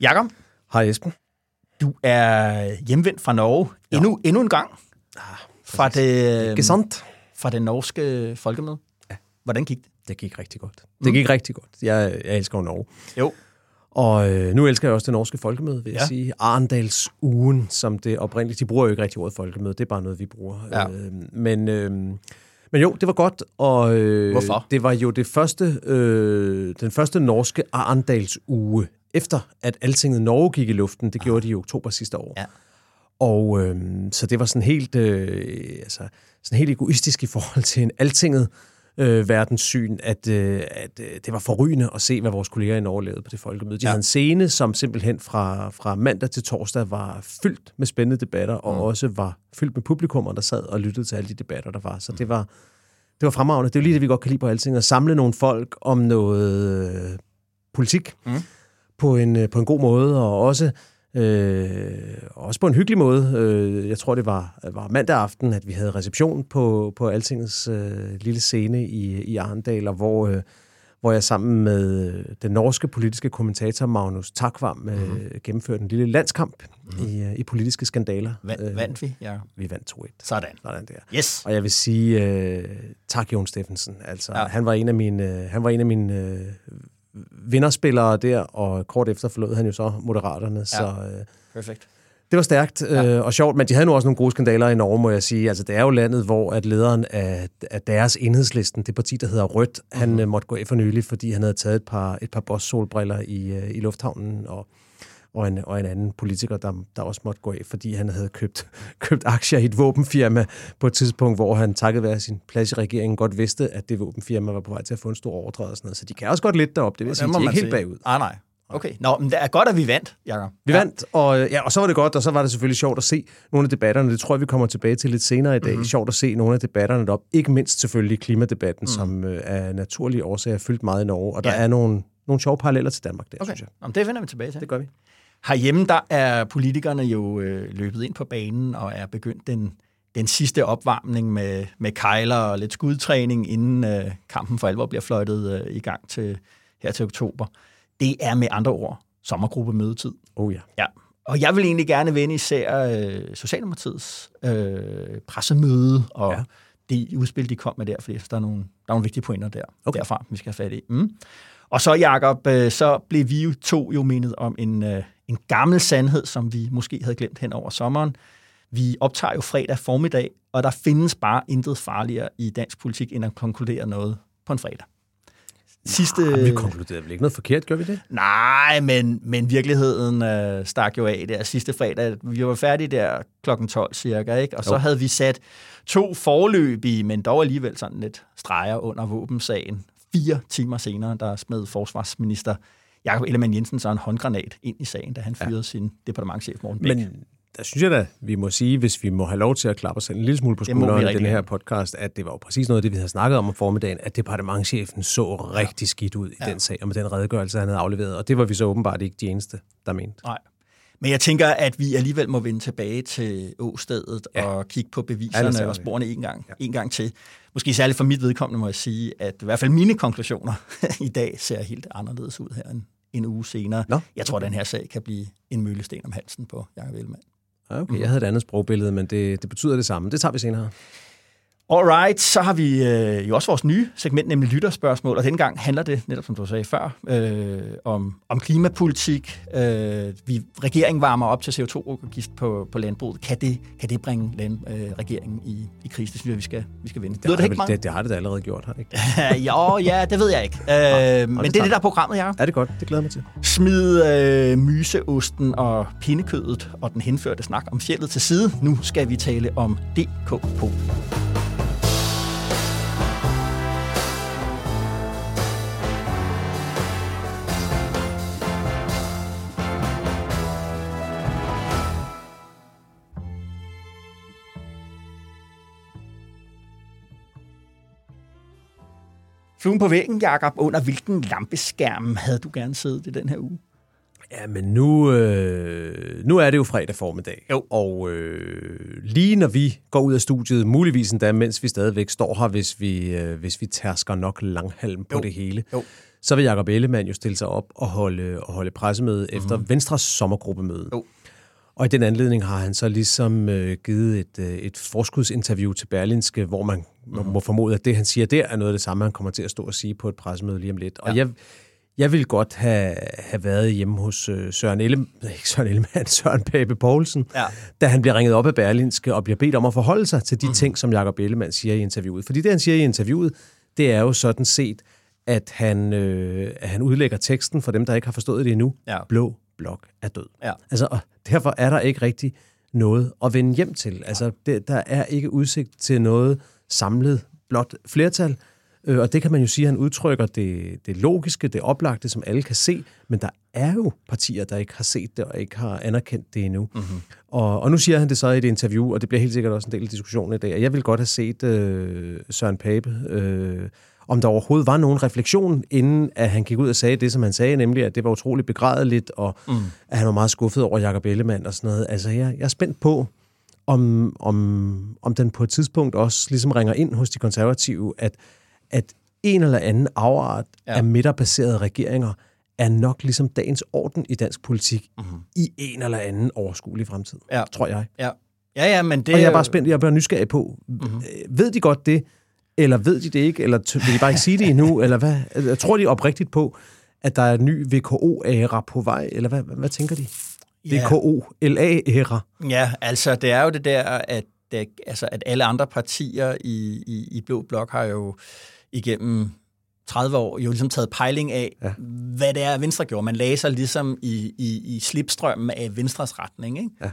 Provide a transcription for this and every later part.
Jakob, Hej Esben. du er hjemvendt fra Norge endnu, endnu en gang. Fra det, Gesandt. fra det norske folkemøde. Ja. Hvordan gik det? Det gik rigtig godt. Det gik rigtig godt. Jeg, jeg elsker jo Norge. Jo. Og øh, nu elsker jeg også det norske folkemøde, vil jeg Ja. sige. Arendals ugen, som det oprindeligt... De bruger jo ikke rigtig ordet folkemøde, det er bare noget, vi bruger. Ja. Øh, men, øh, men jo, det var godt. Og, øh, Hvorfor? Det var jo det første, øh, den første norske Arendals uge, efter at altinget Norge gik i luften. Det gjorde de i oktober sidste år. Ja. Og øh, så det var sådan helt, øh, altså, sådan helt egoistisk i forhold til en altinget øh, verdenssyn, at, øh, at øh, det var forrygende at se, hvad vores kolleger i Norge lavede på det folkemøde. De Ja. havde en scene, som simpelthen fra, fra mandag til torsdag var fyldt med spændende debatter, og også var fyldt med publikummer, der sad og lyttede til alle de debatter, der var. Så det var, det var fremragende. Det er jo lige det, vi godt kan lide på alting, at samle nogle folk om noget øh, politik Mm. På, en, øh, på en god måde, og også Øh, også på en hyggelig måde. Øh, jeg tror, det var, var mandag aften, at vi havde reception på, på Altingets øh, lille scene i, i Arendal, og hvor, øh, hvor jeg sammen med øh, den norske politiske kommentator Magnus Takvam øh, mm-hmm. gennemførte en lille landskamp mm-hmm. i, i politiske skandaler. Vand, vandt vi? Ja. Vi vandt 2-1. Sådan. Sådan der. Yes. Og jeg vil sige øh, tak, Jon Steffensen. Altså, Ja. han var en af mine, han var en af mine øh, vinderspillere der, og kort efter forlod han jo så Moderaterne, ja. så øh, Perfekt. det var stærkt ja. øh, og sjovt, men de havde nu også nogle gode skandaler i Norge, må jeg sige. Altså, det er jo landet, hvor at lederen af, af deres enhedslisten, det parti, der hedder Rødt, mm-hmm. han øh, måtte gå af for nylig, fordi han havde taget et par, et par boss-solbriller i, øh, i lufthavnen, og og en, og en anden politiker, der, der også måtte gå af, fordi han havde købt, købt aktier i et våbenfirma på et tidspunkt, hvor han takket være sin plads i regeringen godt vidste, at det våbenfirma var på vej til at få en stor ordre og sådan noget. Så de kan også godt lidt derop, det vil sige, de er ikke helt sige. bagud. Ah, nej. Okay. Nå, men det er godt, at vi vandt, Jakob. Vi ja. vandt, og, ja, og så var det godt, og så var det selvfølgelig sjovt at se nogle af debatterne. Det tror jeg, vi kommer tilbage til lidt senere i dag. Mm-hmm. Sjovt at se nogle af debatterne derop. Ikke mindst selvfølgelig klimadebatten, mm. som øh, af naturlige årsager er fyldt meget i Norge. Og der Ja. er nogle, nogle sjove paralleller til Danmark der, Okay. synes jeg. Jamen, det vender vi tilbage til. Det gør vi. Herhjemme, der er politikerne jo øh, løbet ind på banen og er begyndt den, den sidste opvarmning med, med kejler og lidt skudtræning, inden øh, kampen for alvor bliver fløjtet øh, i gang til, her til oktober. Det er med andre ord sommergruppemødetid. Oh ja. Ja. Og jeg vil egentlig gerne vende især øh, Socialdemokratiets øh, pressemøde og ja. Det udspil, de kom med der, fordi der er nogle, der er nogle vigtige pointer der, Okay. derfra, vi skal have fat i. Mm. Og så, Jacob, øh, så blev vi jo to jo mindet om en, øh, en gammel sandhed, som vi måske havde glemt hen over sommeren. Vi optager jo fredag formiddag, og der findes bare intet farligere i dansk politik, end at konkludere noget på en fredag. Sidste... Jamen, vi konkluderede vel ikke noget forkert, gør vi det? Nej, men, men virkeligheden øh, stak jo af der sidste fredag. Vi var færdige der klokken 12 cirka, ikke? og så Jo. havde vi sat to forløbige, men dog alligevel sådan lidt streger under våbensagen. Fire timer senere, der smed forsvarsminister Jakob Ellemann Jensen så en håndgranat ind i sagen, da han fyrede ja. sin departementchef Morten Bæk. Men der synes jeg da, vi må sige, hvis vi må have lov til at klappe os en lille smule på skulderen i den her podcast, at det var jo præcis noget af det, vi havde snakket om om formiddagen, at departementchefen så rigtig skidt ud i Ja. den sag, og med den redegørelse, han havde afleveret. Og det var vi så åbenbart ikke de eneste, der mente. Nej. Men jeg tænker, at vi alligevel må vende tilbage til åstedet ja. Ja. og kigge på Ja, beviserne skal og sporene en gang, ja. en gang til. Måske særligt for mit vedkommende må jeg sige, at i hvert fald mine konklusioner i dag ser helt anderledes ud her en, en uge senere. Nå. Jeg tror, at den her sag kan blive en møllesten om halsen på Jacob Ellemann. Ja, Okay, jeg havde et andet sprogbillede, men det, det betyder det samme. Det tager vi senere. Alright, så har vi øh, jo også vores nye segment, nemlig lytterspørgsmål, og denne gang handler det, netop som du sagde før, øh, om, om klimapolitik. Øh, vi, regeringen varmer op til CO2-afgift på, på landbruget. Kan det, kan det bringe land, øh, regeringen i, i krise? Det synes jeg, vi skal, vi skal vinde. Det, har det, ikke vel- det, det har det da allerede gjort, har det ikke? jo, ja, det ved jeg ikke. Øh, men det er det, der er programmet, Jacob. Er det godt? Det glæder jeg mig til. Smid øh, myseosten og pindekødet og den henførte snak om fjellet til side. Nu skal vi tale om DKP. Fluen på væggen, Jakob. Under hvilken lampeskærm havde du gerne siddet i den her uge? Ja, men nu, øh, nu er det jo fredag formiddag. Jo. Og øh, lige når vi går ud af studiet, muligvis endda, mens vi stadigvæk står her, hvis vi, øh, hvis vi tærsker nok langhalm på Jo. det hele, Jo. så vil Jacob Ellemann jo stille sig op og holde, og holde pressemøde mm. efter Venstres sommergruppemøde. Jo. Og i den anledning har han så ligesom øh, givet et, øh, et forskudsinterview til Berlinske, hvor man mm. må formode, at det, han siger der, er noget af det samme, han kommer til at stå og sige på et pressemøde lige om lidt. Og jeg, jeg ville godt have, have været hjemme hos øh, Søren Ellemann, ikke Søren Ellemann, Søren Pape Poulsen, Ja. da han bliver ringet op af Berlinske og bliver bedt om at forholde sig til de mm. ting, som Jacob Ellemann siger i interviewet. Fordi det, han siger i interviewet, det er jo sådan set, at han, øh, at han udlægger teksten for dem, der ikke har forstået det endnu. Ja. Blå blok er død. Ja. Altså, og derfor er der ikke rigtig noget at vende hjem til. Altså, det, der er ikke udsigt til noget samlet blot flertal. Øh, og det kan man jo sige, at han udtrykker det, det logiske, det oplagte, som alle kan se. Men der er jo partier, der ikke har set det og ikke har anerkendt det endnu. Mm-hmm. Og, og nu siger han det så i et interview, og det bliver helt sikkert også en del af diskussionen i dag. Og jeg vil godt have set øh, Søren Pape, øh, om der overhovedet var nogen refleksion, inden at han gik ud og sagde det, som han sagde, nemlig at det var utroligt begrædeligt, og mm. at han var meget skuffet over Jacob Ellemann og sådan noget. Altså, jeg, jeg er spændt på, om, om, om den på et tidspunkt også ligesom ringer ind hos de konservative, at, at en eller anden afart Ja. af midterbaserede regeringer er nok ligesom dagens orden i dansk politik mm-hmm. i en eller anden overskuelig fremtid, Ja. tror jeg. Ja, ja, ja men det Og jeg er bare spændt, jeg er bare nysgerrig på, mm-hmm. ved de godt det, eller ved de det ikke, eller vil de bare ikke sige det endnu, eller hvad? Jeg tror de oprigtigt på, at der er en ny VKO-æra på vej, eller hvad, hvad, hvad tænker de? VKO-LA-æra. Ja, altså det er jo det der, at, det, altså, at alle andre partier i, i, i Blå Blok har jo igennem 30 år jo ligesom taget pejling af, ja. hvad det er, Venstre gjorde. Man lagde sig ligesom i, i, i slipstrømmen af Venstres retning. Ikke? Ja.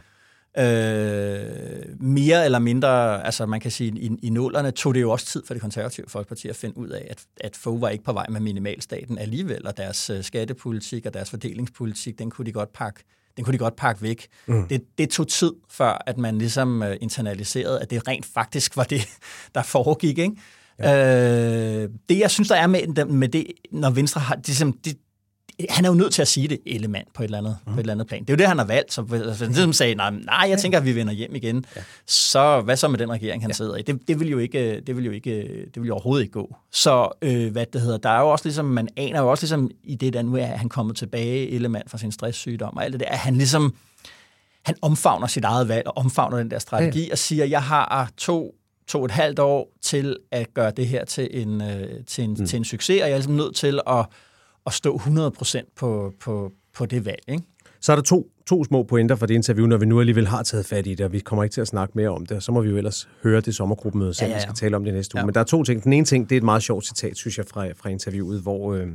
Øh, mere eller mindre, altså man kan sige, i, i nullerne tog det jo også tid for det konservative folkeparti at finde ud af, at, at Fogh var ikke på vej med minimalstaten alligevel, og deres øh, skattepolitik og deres fordelingspolitik, den kunne de godt pakke den kunne de godt pakke væk. Mm. Det, det tog tid, før at man ligesom øh, internaliserede, at det rent faktisk var det, der foregik. Ikke? Ja. Øh, det, jeg synes, der er med, med det, når Venstre har... Ligesom, det, han er jo nødt til at sige det, element, på et eller andet, mm. på et eller andet plan. Det er jo det, han har valgt. Så hvis han ligesom sagde, nej, nej, jeg tænker, at vi vender hjem igen. Ja. Så hvad så med den regering, han ja. sidder i? Det, det, vil jo ikke, det vil jo ikke, det vil jo overhovedet ikke gå. Så øh, hvad det hedder, der er jo også ligesom, man aner jo også ligesom i det, der nu er, at han kommet tilbage, element fra sin stresssygdom og alt det der, at han ligesom, han omfavner sit eget valg og omfavner den der strategi ja. og siger, jeg har to to og et halvt år til at gøre det her til en, øh, til en, mm. til en succes, og jeg er ligesom nødt til at, at stå 100% på, på, på det valg. Ikke? Så er der to, to små pointer for det interview, når vi nu alligevel har taget fat i det, og vi kommer ikke til at snakke mere om det, og så må vi jo ellers høre det sommergruppemøde, som ja, ja, ja. vi skal tale om det næste uge. Ja. Men der er to ting. Den ene ting, det er et meget sjovt citat, synes jeg, fra, fra interviewet, hvor, øh,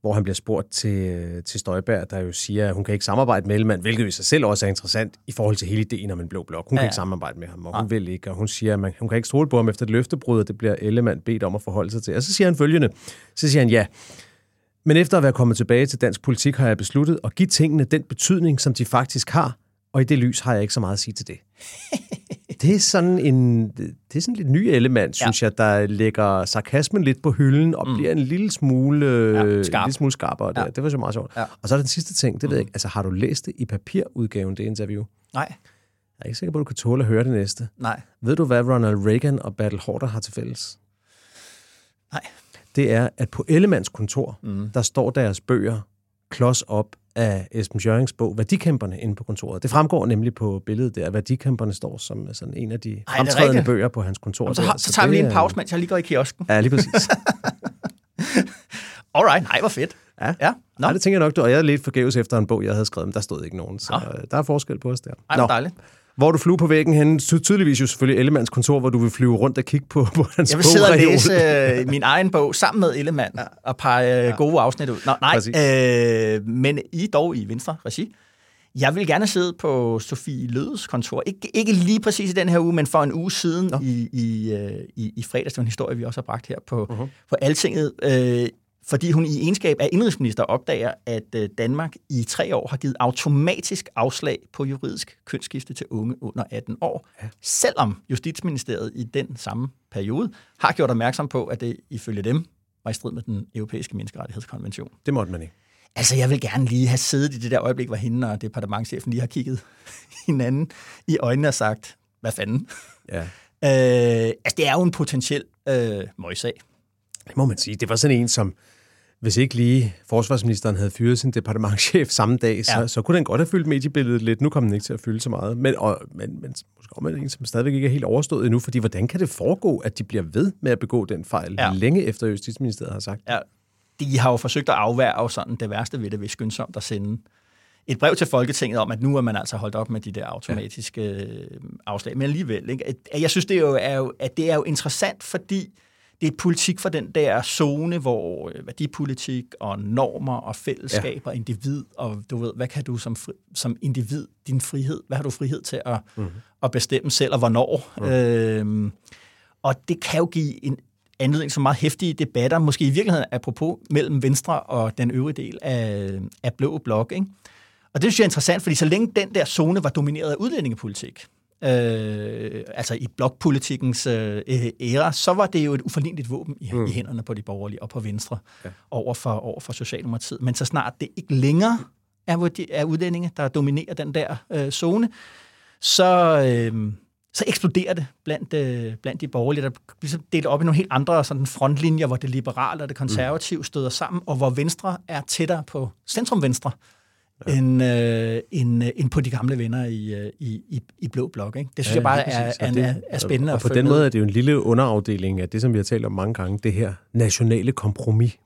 hvor han bliver spurgt til, til Støjberg, der jo siger, at hun kan ikke samarbejde med Ellemann, hvilket i sig selv også er interessant i forhold til hele ideen om en blå blok. Hun ja, ja. kan ikke samarbejde med ham, og hun ja. vil ikke, og hun siger, at man, hun kan ikke stole på ham efter et løftebrud, og det bliver Ellemann bedt om at forholde sig til. Og så siger han følgende, så siger han, ja, men efter at være kommet tilbage til dansk politik, har jeg besluttet at give tingene den betydning, som de faktisk har, og i det lys har jeg ikke så meget at sige til det. det er sådan en det er sådan lidt ny element, synes ja. jeg, der lægger sarkasmen lidt på hylden og mm. bliver en lille smule, Ja, skarp. en lille smule skarpere. Ja. Det, var så meget sjovt. Ja. Og så er der den sidste ting, det ved jeg ikke, altså har du læst det i papirudgaven, det interview? Nej, Jeg er ikke sikker på, at du kan tåle at høre det næste. nej, Ved du, hvad Ronald Reagan og Battle Horter har til fælles? nej. Det er, at på Ellemands kontor, mm. der står deres bøger klods op af Esben Jørgens bog, Værdikæmperne, inde på kontoret. Det fremgår nemlig på billedet der, at Værdikæmperne står som sådan en af de det fremtrædende bøger på hans kontor. Jamen, så, har, så tager vi lige en pause, mens jeg lige går i kiosken. Ja, lige præcis. Alright, nej, hvor fedt. Ja. Ja, nå. Nej, det tænker jeg nok, du. Og jeg er lidt forgæves efter en bog, jeg havde skrevet, men der stod ikke nogen. Så Nå. øh, der er forskel på os der. Ej, hvor dejligt. Hvor du flyver på væggen henne? Ty- Tydeligvis jo selvfølgelig Ellemands kontor, hvor du vil flyve rundt og kigge på, på hans Jeg vil sidde og læse øh, min egen bog sammen med Ellemann ja. og pege øh, gode afsnit ud. Nå, nej, Præcis. øh, men I dog i Venstre regi. Jeg vil gerne sidde på Sofie Lødes kontor. Ikke, ikke lige præcis i den her uge, men for en uge siden i, i, øh, i, i fredags. Det var en historie, vi også har bragt her på, uh-huh. på Altinget. Øh, fordi hun i egenskab af indrigsminister opdager, at øh, Danmark i tre år har givet automatisk afslag på juridisk kønsskifte til unge under 18 år. Ja. Selvom Justitsministeriet i den samme periode har gjort opmærksom på, at det ifølge dem var i strid med den europæiske menneskerettighedskonvention. Det måtte man ikke. Altså, jeg vil gerne lige have siddet i det der øjeblik, hvor hende og departementchefen lige har kigget hinanden i øjnene og sagt, hvad fanden? Ja. Øh, altså, det er jo en potentiel øh, møjsag. Det må man sige. Det var sådan en, som hvis ikke lige forsvarsministeren havde fyret sin departementchef samme dag, så, Ja. så kunne den godt have fyldt mediebilledet lidt. Nu kommer den ikke til at fylde så meget. Men, og, men, men måske om en, som stadigvæk ikke er helt overstået endnu, fordi hvordan kan det foregå, at de bliver ved med at begå den fejl, Ja. længe efter Justitsministeriet har sagt? Ja, de har jo forsøgt at afværge sådan det værste ved det ved skyndsomt at sende et brev til Folketinget om, at nu er man altså holdt op med de der automatiske ja. afslag. Men alligevel, ikke? Jeg synes, det er jo, er jo, at det er jo interessant, fordi det er politik for den der zone, hvor øh, værdipolitik og normer og fællesskab og individ, og du ved, hvad kan du som, fri, som individ, din frihed, hvad har du frihed til at, mm. at bestemme selv, og hvornår? Mm. Øhm, og det kan jo give en anledning til meget hæftige debatter, måske i virkeligheden apropos mellem Venstre og den øvrige del af, af Blå Blok. Ikke? Og det synes jeg er interessant, fordi så længe den der zone var domineret af udlændingepolitik, øh, altså i blokpolitikkens øh, æra, så var det jo et uforligneligt våben i, mm. i hænderne på de borgerlige og på Venstre ja. over, for, over for Socialdemokratiet. Men så snart det ikke længere er, hvor de- er udlændinge, der dominerer den der øh, zone, så, øh, så eksploderer det blandt, øh, blandt de borgerlige, der ligesom delt op i nogle helt andre sådan frontlinjer, hvor det liberale og det konservative støder sammen, og hvor Venstre er tættere på centrum-venstre, ja. end, øh, end, øh, end på de gamle venner i, øh, i, i, i Blå Blok. Ikke? Det synes ja, jeg bare er, er, Og det- er, er spændende Og at på den måde er det jo en lille underafdeling af det, som vi har talt om mange gange, det her nationale kompromis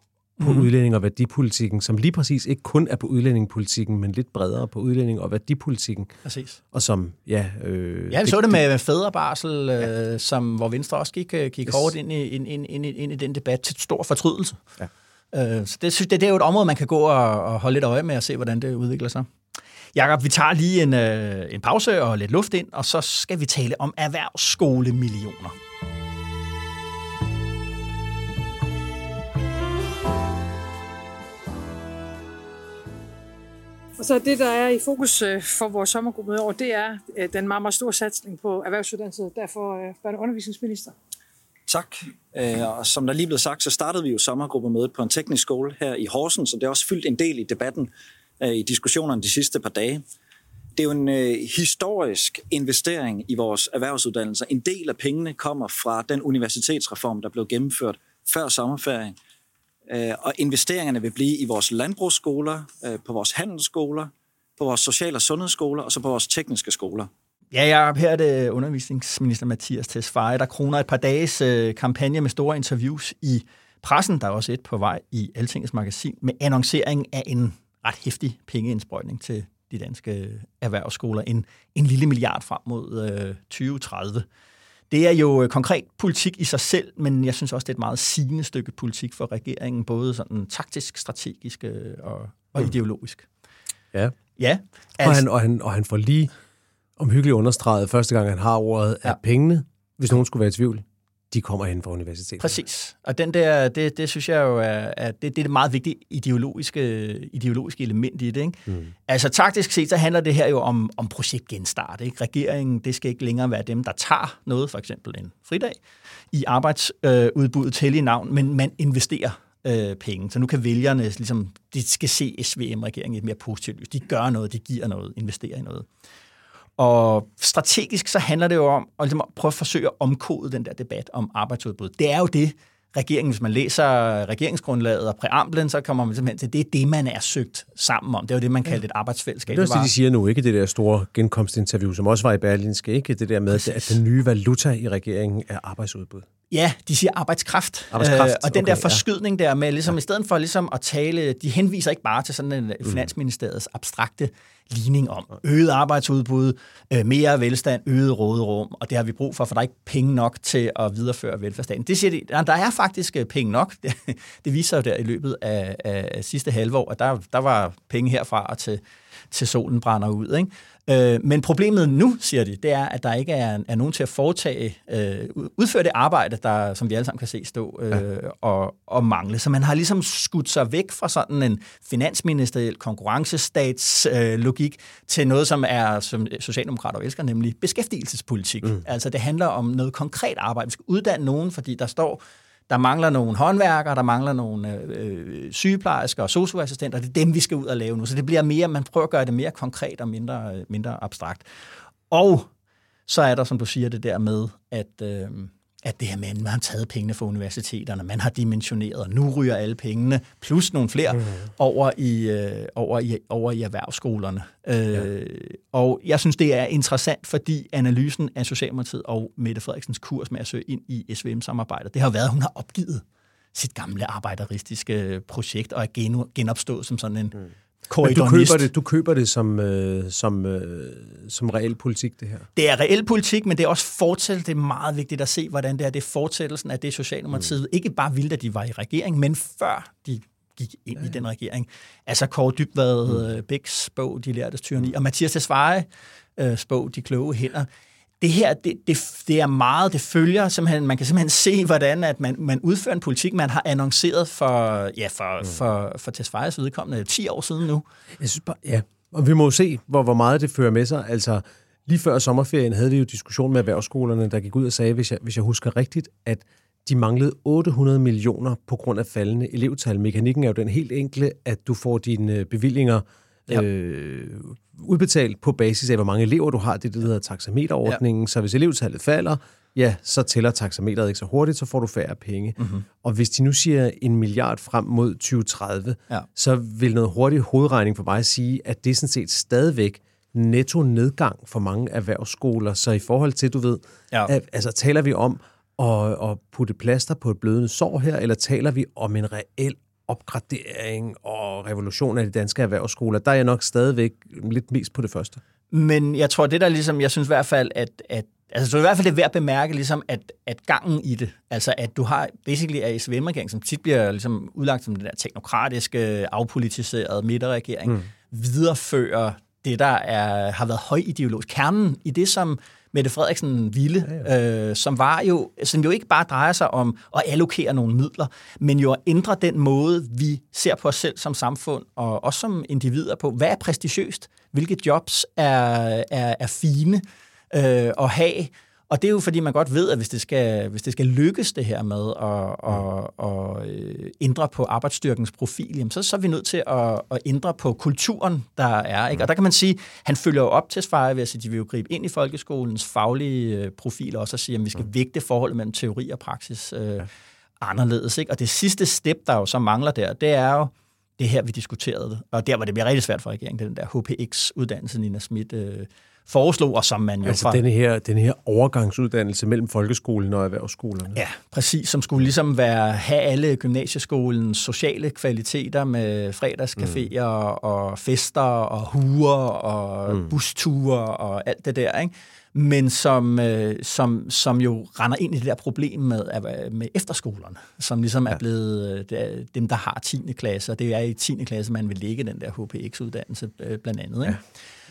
på mm. udlænding og værdipolitikken, som lige præcis ikke kun er på udlændingepolitikken, men lidt bredere på udlænding og værdipolitikken, Præcis. og som, ja... Øh, Ja, vi så det med fædrebarsel, øh, som, hvor Venstre også gik, øh, gik Yes. hårdt ind i, ind, ind, ind, ind i den debat til stor fortrydelse. Ja. Øh, så det, synes, det, det er jo et område, man kan gå og, og holde lidt øje med og se, hvordan det udvikler sig. Jakob, vi tager lige en, øh, en pause og lidt luft ind, og så skal vi tale om erhvervsskolemillioner. Og så det, der er i fokus øh, for vores sommergruppe i år, det er øh, den meget, meget store satsning på erhvervsuddannelse. Derfor øh, børne- og undervisningsminister. Tak. Øh, og som der lige blev sagt, så startede vi jo sommergruppemødet på en teknisk skole her i Horsens, så det har også fyldt en del i debatten øh, i diskussionerne de sidste par dage. Det er jo en øh, historisk investering i vores erhvervsuddannelser. En del af pengene kommer fra den universitetsreform, der blev gennemført før sommerferien. Øh, og investeringerne vil blive i vores landbrugsskoler, øh, på vores handelsskoler, på vores social- og sundhedsskoler og så på vores tekniske skoler. Ja, Jacob, her er det undervisningsminister Mathias Tesfaye, der kroner et par dages øh, kampagne med store interviews i pressen. Der er også et på vej i Altingets magasin med annoncering af en ret hæftig pengeindsprøjtning til de danske erhvervsskoler. En, en lille milliard frem mod øh, 2030. Det er jo øh, konkret politik i sig selv, men jeg synes også, det er et meget sigende stykke politik for regeringen, både sådan taktisk, strategisk øh, og, og ideologisk. Ja. Ja, Og, han, og, han, og han får lige omhyggeligt understreget første gang, han har ordet, at Ja. pengene, hvis nogen skulle være i tvivl, de kommer hen fra universitetet. Præcis. Og den der, det, det synes jeg jo er, er det, det er det meget vigtige ideologiske, ideologiske element i det. Ikke? Mm. Altså taktisk set, så handler det her jo om, om projektgenstart. Ikke? Regeringen, det skal ikke længere være dem, der tager noget, for eksempel en fridag, i arbejdsudbuddet til i navn, men man investerer øh, penge. Så nu kan vælgerne, ligesom, de skal se SVM-regeringen i et mere positivt lys. De gør noget, de giver noget, investerer i noget. Og strategisk så handler det jo om at, ligesom, at prøve at forsøge at omkode den der debat om arbejdsudbud. Det er jo det, regeringen, hvis man læser regeringsgrundlaget og præamblen, så kommer man simpelthen til, det er det, man er søgt sammen om. Det er jo det, man kaldte et arbejdsfællesskab. Det er også det, de siger nu, ikke det der store genkomstinterview, som også var i Berlinske, ikke det der med, at, at den nye valuta i regeringen er arbejdsudbud. Ja, de siger arbejdskraft. Arbejdskraft, Øh, og den okay, der ja. forskydning der med, ligesom, ja. i stedet for ligesom at tale, de henviser ikke bare til sådan en mm. finansministeriets abstrakte ligning om øget arbejdsudbud, øh, mere velstand, øget råderum, og det har vi brug for, for der er ikke penge nok til at videreføre velfærdsstaten. Det siger de, "Nej, der er faktisk øh, penge nok. Det, det viser sig jo der i løbet af, af sidste halvår, at der, der var penge herfra og til, til solen brænder ud. Ikke? Øh, men problemet nu, siger de, det er, at der ikke er, er nogen til at foretage, øh, udføre det arbejde, der, som vi alle sammen kan se stå øh, ja. og, og mangle. Så man har ligesom skudt sig væk fra sådan en finansministeriel konkurrencestatslogik øh, til noget, som er, som Socialdemokrater elsker, nemlig beskæftigelsespolitik. Mm. Altså det handler om noget konkret arbejde. Vi skal uddanne nogen, fordi der står der mangler nogle håndværkere, der mangler nogle øh, øh, sygeplejersker og socioassistenter. Det er dem, vi skal ud og lave nu. Så det bliver mere, man prøver at gøre det mere konkret og mindre, øh, mindre abstrakt. Og så er der, som du siger, det der med, at... Øh, at det her med, at man har taget pengene fra universiteterne, man har dimensioneret, og nu ryger alle pengene, plus nogle flere, mm. over, i, øh, over, i, over i erhvervsskolerne. Ja. Øh, og jeg synes, det er interessant, fordi analysen af Socialdemokratiet og Mette Frederiksens kurs med at søge ind i SVM-samarbejdet, det har været, at hun har opgivet sit gamle arbejderistiske projekt og er genopstået som sådan en mm men du køber det, du køber det som, øh, som, øh, som reel politik, det her? Det er reel politik, men det er også fortsættelse. Det er meget vigtigt at se, hvordan det er. Det er fortsættelsen af det, Socialdemokratiet mm. ikke bare ville, da de var i regering, men før de gik ind ja, ja. i den regering. Altså Kåre Dybvad, mm. Bæks bog, De lærtes tyranni, og Mathias Tesfaye, øh, bog, De kloge hænder det her, det, det, det er meget, det følger simpelthen, man kan simpelthen se, hvordan at man, man udfører en politik, man har annonceret for, ja, for, mm. for, for Tesfayes vedkommende 10 år siden nu. Jeg synes bare, ja, og vi må se, hvor, hvor meget det fører med sig. Altså, lige før sommerferien havde vi jo diskussion med erhvervsskolerne, der gik ud og sagde, hvis jeg, hvis jeg husker rigtigt, at de manglede 800 millioner på grund af faldende elevtal. Mekanikken er jo den helt enkle, at du får dine bevillinger ja. øh, udbetalt på basis af, hvor mange elever du har. Det det, der hedder taxameterordningen. Ja. Så hvis elevtallet falder, ja, så tæller taxameteret ikke så hurtigt, så får du færre penge. Mm-hmm. Og hvis de nu siger en milliard frem mod 2030, ja. så vil noget hurtig hovedregning for mig sige, at det er sådan set stadigvæk netto nedgang for mange erhvervsskoler. Så i forhold til, du ved, ja. at, altså taler vi om at, at putte plaster på et blødende sår her, eller taler vi om en reel opgradering og revolution af de danske erhvervsskoler, der er jeg nok stadigvæk lidt mest på det første. Men jeg tror, det der ligesom, jeg synes i hvert fald, at, at Altså, så i hvert fald det er værd at bemærke, ligesom, at, at gangen i det, altså at du har basically er SVM-regering, som tit bliver ligesom udlagt som den der teknokratiske, afpolitiserede midterregering, mm. viderefører det, der er, har været højideologisk. Kernen i det, som Mette Frederiksen ville, ja, ja. Øh, som, var jo, som jo ikke bare drejer sig om at allokere nogle midler, men jo at ændre den måde, vi ser på os selv som samfund, og også som individer på. Hvad er prestigiøst? Hvilke jobs er, er, er fine øh, at have? Og det er jo fordi, man godt ved, at hvis det skal, hvis det skal lykkes det her med at, at, at, øh, ændre på arbejdsstyrkens profil, jamen så, så er vi nødt til at, at ændre på kulturen, der er. Ikke? Og der kan man sige, han følger jo op til Sveje ved at sige, at de vil jo gribe ind i folkeskolens faglige øh, profil også og sige, at vi skal vægte forholdet mellem teori og praksis øh, anderledes. Ikke? Og det sidste step, der jo så mangler der, det er jo, det her, vi diskuterede. Og der, hvor det bliver rigtig svært for regeringen, det er den der HPX-uddannelse, Nina Schmidt øh, foreslog, og som man jo altså fra... denne her, denne her overgangsuddannelse mellem folkeskolen og erhvervsskolerne. Ja, præcis, som skulle ligesom være, have alle gymnasieskolens sociale kvaliteter med fredagscaféer mm. og fester og huer og mm. busture og alt det der, ikke? men som, øh, som, som jo render ind i det der problem med, med efterskolerne, som ligesom er blevet øh, dem, der har 10. klasse, og det er i 10. klasse, man vil lægge den der HPX-uddannelse øh, blandt andet. Ikke? Ja.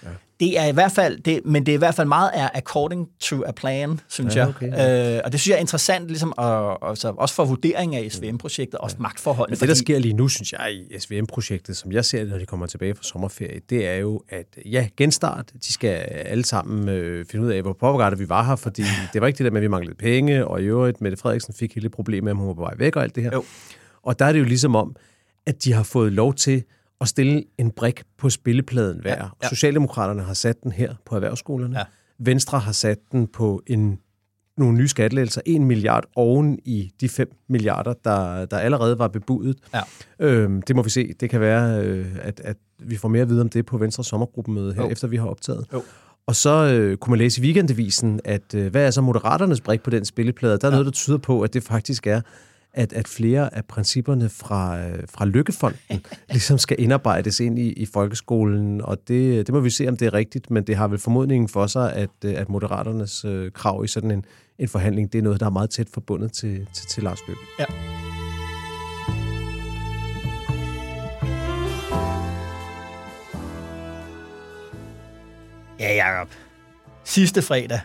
Ja. Det er i hvert fald, det, men det er i hvert fald meget er according to a plan, synes ja, okay, jeg. Øh, og det synes jeg er interessant, ligesom, og, altså, også for vurdering af SVM-projektet, også ja. magtforholdene. Men det, der sker lige nu, synes jeg, i SVM-projektet, som jeg ser det, når de kommer tilbage fra sommerferie, det er jo, at ja, genstart, de skal alle sammen øh, finde ud af, hvor påvirket vi var her, fordi det var ikke det der med, at vi manglede penge, og i øvrigt, Mette Frederiksen fik hele problemet med, at hun var på vej væk og alt det her. Jo. Og der er det jo ligesom om, at de har fået lov til at stille en brik på spillepladen hver. Ja, ja. Socialdemokraterne har sat den her på erhvervsskolerne. Ja. Venstre har sat den på en, nogle nye skattelettelser, 1 milliard oven i de 5 milliarder, der, der allerede var bebudet. Ja. Øhm, det må vi se. Det kan være, øh, at, at vi får mere at vide om det på Venstres sommergruppemøde her, jo. efter vi har optaget. Jo. Og så øh, kunne man læse i weekendavisen, at øh, hvad er så Moderaternes brik på den spilleplade? Der er ja. noget, der tyder på, at det faktisk er at, at flere af principperne fra, øh, fra Lykkefonden ligesom skal indarbejdes ind i, i folkeskolen, og det, det må vi se, om det er rigtigt, men det har vel formodningen for sig, at, øh, at Moderaternes øh, krav i sådan en, en forhandling, det er noget, der er meget tæt forbundet til, til, til Lars Løkke. Ja. Ja, Jacob. Sidste fredag,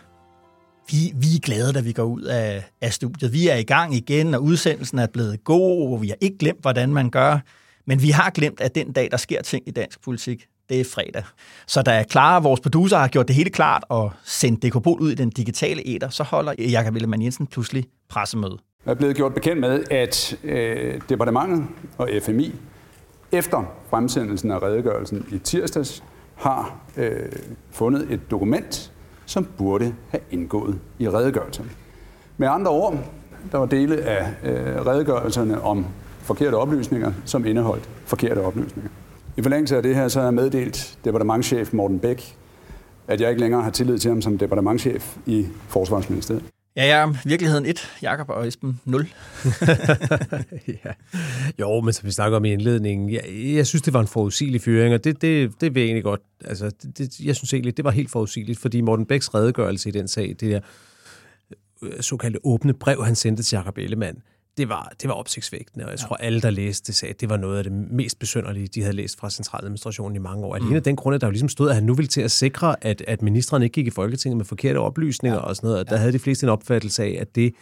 vi, vi er glade, da vi går ud af, af studiet. Vi er i gang igen, og udsendelsen er blevet god, og vi har ikke glemt, hvordan man gør. Men vi har glemt, at den dag, der sker ting i dansk politik, det er fredag. Så da Clara, vores producer har gjort det hele klart og sendt Dekopol ud i den digitale æder, så holder Jakob Ellemann Jensen pludselig pressemøde. Jeg er blevet gjort bekendt med, at øh, departementet og FMI efter fremsendelsen af redegørelsen i tirsdags har øh, fundet et dokument, som burde have indgået i redegørelsen. Med andre ord, der var dele af øh, redegørelserne om forkerte oplysninger, som indeholdt forkerte oplysninger. I forlængelse af det her, så har jeg meddelt departementchef Morten Bæk, at jeg ikke længere har tillid til ham som departementchef i Forsvarsministeriet. Ja, ja, virkeligheden 1, Jakob og Esben 0. ja. Jo, men som vi snakker om i indledningen, jeg, jeg synes, det var en forudsigelig fyring, og det, det, det vil jeg egentlig godt, altså, det, det, jeg synes egentlig, det var helt forudsigeligt, fordi Morten Bæks redegørelse i den sag, det der øh, såkaldte åbne brev, han sendte til Jakob Ellemann, det var, det var opsigtsvægtende, og jeg tror, alle, der læste det, sagde, at det var noget af det mest besynderlige, de havde læst fra centraladministrationen i mange år. Alene mm. den grund, at der jo ligesom stod, at han nu ville til at sikre, at, at ministeren ikke gik i Folketinget med forkerte oplysninger ja. og sådan noget. Der ja. havde de fleste en opfattelse af, at det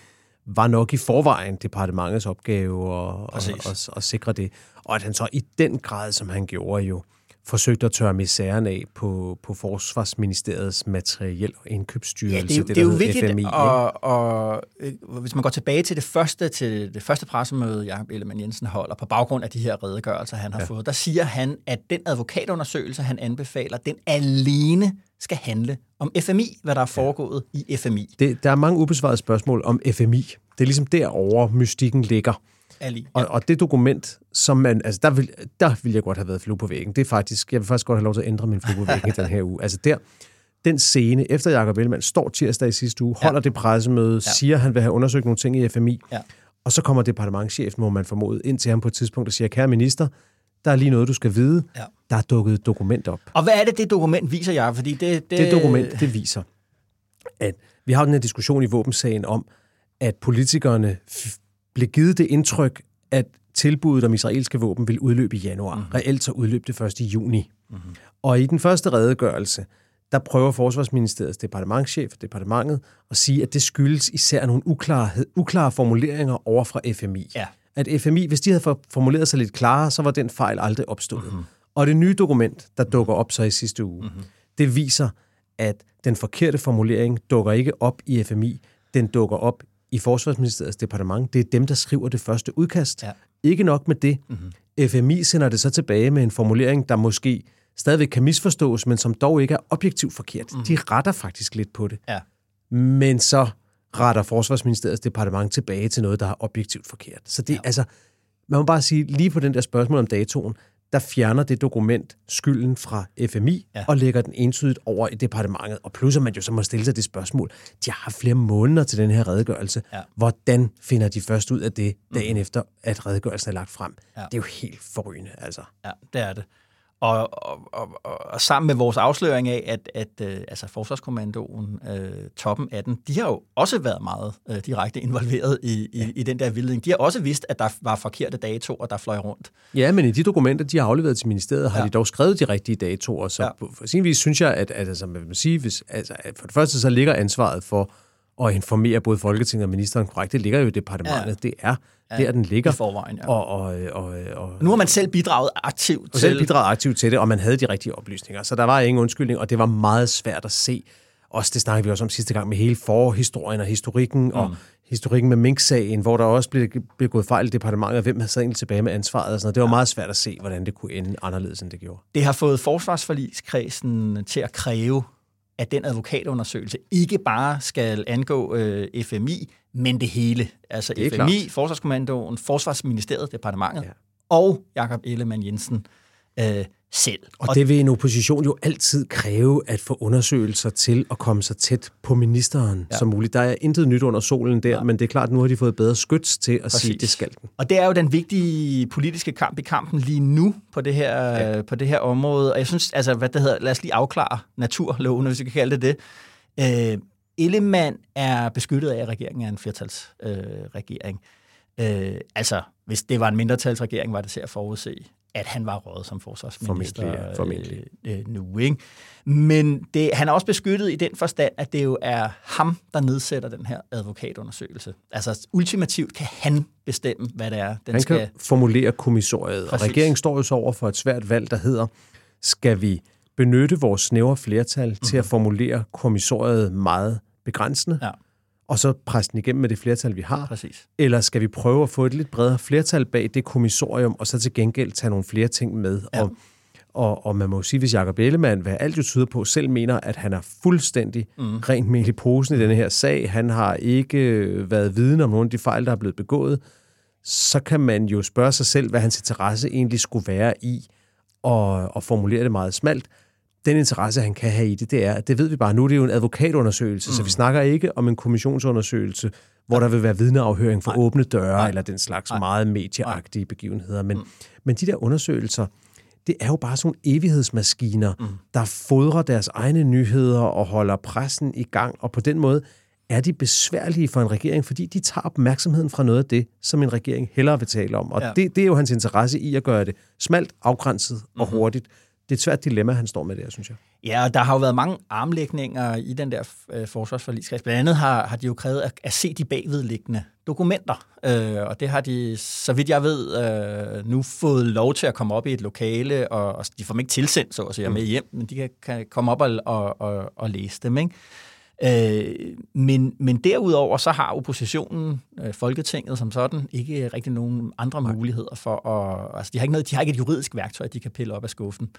var nok i forvejen departementets opgave at, at, at, at sikre det. Og at han så i den grad, som han gjorde jo, forsøgt at tørre misæren af på, på Forsvarsministeriets materiel og indkøbsstyrelse. Ja, det, er, det, det er jo vigtigt, FMI, og, og, øh, hvis man går tilbage til det første, til det første pressemøde, Jacob Ellemann Jensen holder, på baggrund af de her redegørelser, han har ja. fået, der siger han, at den advokatundersøgelse, han anbefaler, den alene skal handle om FMI, hvad der er foregået ja. i FMI. Det, der er mange ubesvarede spørgsmål om FMI. Det er ligesom derovre, mystikken ligger. Ali. Og, og det dokument, som man, altså der vil, der vil jeg godt have været flue på væggen. Det er faktisk, jeg vil faktisk godt have lov til at ændre min flue på væggen i den her uge. Altså der, den scene, efter Jacob Ellemann står tirsdag i sidste uge, holder ja. det pressemøde, ja. siger, at han vil have undersøgt nogle ting i FMI, ja. og så kommer departementchefen, må man formode, ind til ham på et tidspunkt og siger, kære minister, der er lige noget, du skal vide. Ja. Der er dukket et dokument op. Og hvad er det, det dokument viser, jeg? Fordi det, det... det dokument, det viser, at vi har den her diskussion i våbensagen om, at politikerne blev givet det indtryk, at tilbuddet om israelske våben vil udløbe i januar. Mm-hmm. Reelt så udløb det først i juni. Mm-hmm. Og i den første redegørelse, der prøver Forsvarsministeriets departementchef og departementet at sige, at det skyldes især nogle uklare, uklare formuleringer over fra FMI. Ja. At FMI, hvis de havde formuleret sig lidt klarere, så var den fejl aldrig opstået. Mm-hmm. Og det nye dokument, der dukker op så i sidste uge, mm-hmm. det viser, at den forkerte formulering dukker ikke op i FMI, den dukker op i Forsvarsministeriets departement. Det er dem, der skriver det første udkast. Ja. Ikke nok med det. Mm-hmm. FMI sender det så tilbage med en formulering, der måske stadigvæk kan misforstås, men som dog ikke er objektivt forkert. Mm-hmm. De retter faktisk lidt på det. Ja. Men så retter Forsvarsministeriets departement tilbage til noget, der er objektivt forkert. Så det ja. altså, man må bare sige, lige på den der spørgsmål om datoen, der fjerner det dokument skylden fra FMI ja. og lægger den entydigt over i departementet. Og plus at man jo så må stille sig det spørgsmål, de har flere måneder til den her redegørelse. Ja. Hvordan finder de først ud af det dagen mm. efter, at redegørelsen er lagt frem? Ja. Det er jo helt forrygende, altså. Ja, det er det. Og, og, og, og sammen med vores afsløring af, at, at uh, altså Forsvarskommandoen, uh, toppen af den, de har jo også været meget uh, direkte involveret i, i, ja. i den der vildledning. De har også vidst, at der var forkerte datoer, der fløj rundt. Ja, men i de dokumenter, de har afleveret til ministeriet, har ja. de dog skrevet de rigtige datoer. Så ja. på, sin vis synes jeg, at, at altså, man vil sige, hvis, altså, for det første så ligger ansvaret for at informere både Folketinget og ministeren korrekt. Det ligger jo i departementet. Ja. Det er ja, der, den ligger. I forvejen, ja. Og, og, og, og, nu har man selv bidraget aktivt og til... selv bidraget aktivt til det, og man havde de rigtige oplysninger. Så der var ingen undskyldning, og det var meget svært at se. Også det snakkede vi også om sidste gang med hele forhistorien og historikken, mm. og historikken med Mink-sagen, hvor der også blev, blev gået fejl i departementet, og hvem havde sad egentlig tilbage med ansvaret. Og sådan Det var ja. meget svært at se, hvordan det kunne ende anderledes, end det gjorde. Det har fået forsvarsforligskredsen til at kræve at den advokatundersøgelse ikke bare skal angå øh, FMI, men det hele. Altså det FMI, klart. Forsvarskommandoen, Forsvarsministeriet, departementet ja. og Jakob Ellemann Jensen øh, selv. Og, og det vil en opposition jo altid kræve at få undersøgelser til at komme så tæt på ministeren ja. som muligt. Der er intet nyt under solen der, ja. men det er klart, at nu har de fået bedre skyts til at Præcis. sige, at det skal den. Og det er jo den vigtige politiske kamp i kampen lige nu på det her, ja. på det her område. Og jeg synes, altså, hvad det hedder, lad os lige afklare naturlovene, hvis vi kan kalde det det. Øh, Ellemann er beskyttet af, at regeringen er en flertalsregering. Øh, øh, altså, hvis det var en mindretalsregering, var det til at forudse at han var rådet som forsvarsminister formentlig, ja, formentlig. Øh, øh, nu. Ikke? Men det, han er også beskyttet i den forstand, at det jo er ham, der nedsætter den her advokatundersøgelse. Altså ultimativt kan han bestemme, hvad det er, den han skal... kan formulere kommissoriet, Præcis. og regeringen står jo så over for et svært valg, der hedder, skal vi benytte vores snævre flertal mm-hmm. til at mhm. formulere kommissoriet meget begrænsende? Ja og så presse den igennem med det flertal, vi har? Præcis. Eller skal vi prøve at få et lidt bredere flertal bag det kommissorium, og så til gengæld tage nogle flere ting med? Ja. Og, og, og man må jo sige, hvis Jacob Ellemann, hvad alt jo tyder på, selv mener, at han er fuldstændig mm. rent mel i posen i denne her sag, han har ikke øh, været viden om nogle af de fejl, der er blevet begået, så kan man jo spørge sig selv, hvad hans interesse egentlig skulle være i, og, og formulere det meget smalt. Den interesse, han kan have i det, det er, at det ved vi bare nu, det er jo en advokatundersøgelse, mm. så vi snakker ikke om en kommissionsundersøgelse, hvor der vil være vidneafhøring for Nej. åbne døre, Nej. eller den slags Nej. meget medieagtige begivenheder. Men, mm. men de der undersøgelser, det er jo bare sådan nogle evighedsmaskiner, mm. der fodrer deres egne nyheder og holder pressen i gang, og på den måde er de besværlige for en regering, fordi de tager opmærksomheden fra noget af det, som en regering hellere vil tale om. Og Ja. det, det er jo hans interesse i at gøre det smalt, afgrænset og Mhm. hurtigt. Det er et svært dilemma, han står med der, synes jeg. Ja, og der har jo været mange armlægninger i den der øh, forsvarsforligskreds. Blandt andet har, har de jo krævet at, at se de bagvedliggende dokumenter, øh, og det har de, så vidt jeg ved, øh, nu fået lov til at komme op i et lokale, og, og de får dem ikke tilsendt, så at sige, med hjem, men de kan, kan komme op og, og, og, og læse dem, ikke? Øh, men, men derudover så har oppositionen, øh, Folketinget som sådan, ikke rigtig nogen andre Nej. muligheder for at... Altså, de har, ikke noget, de har ikke et juridisk værktøj, de kan pille op af skuffen.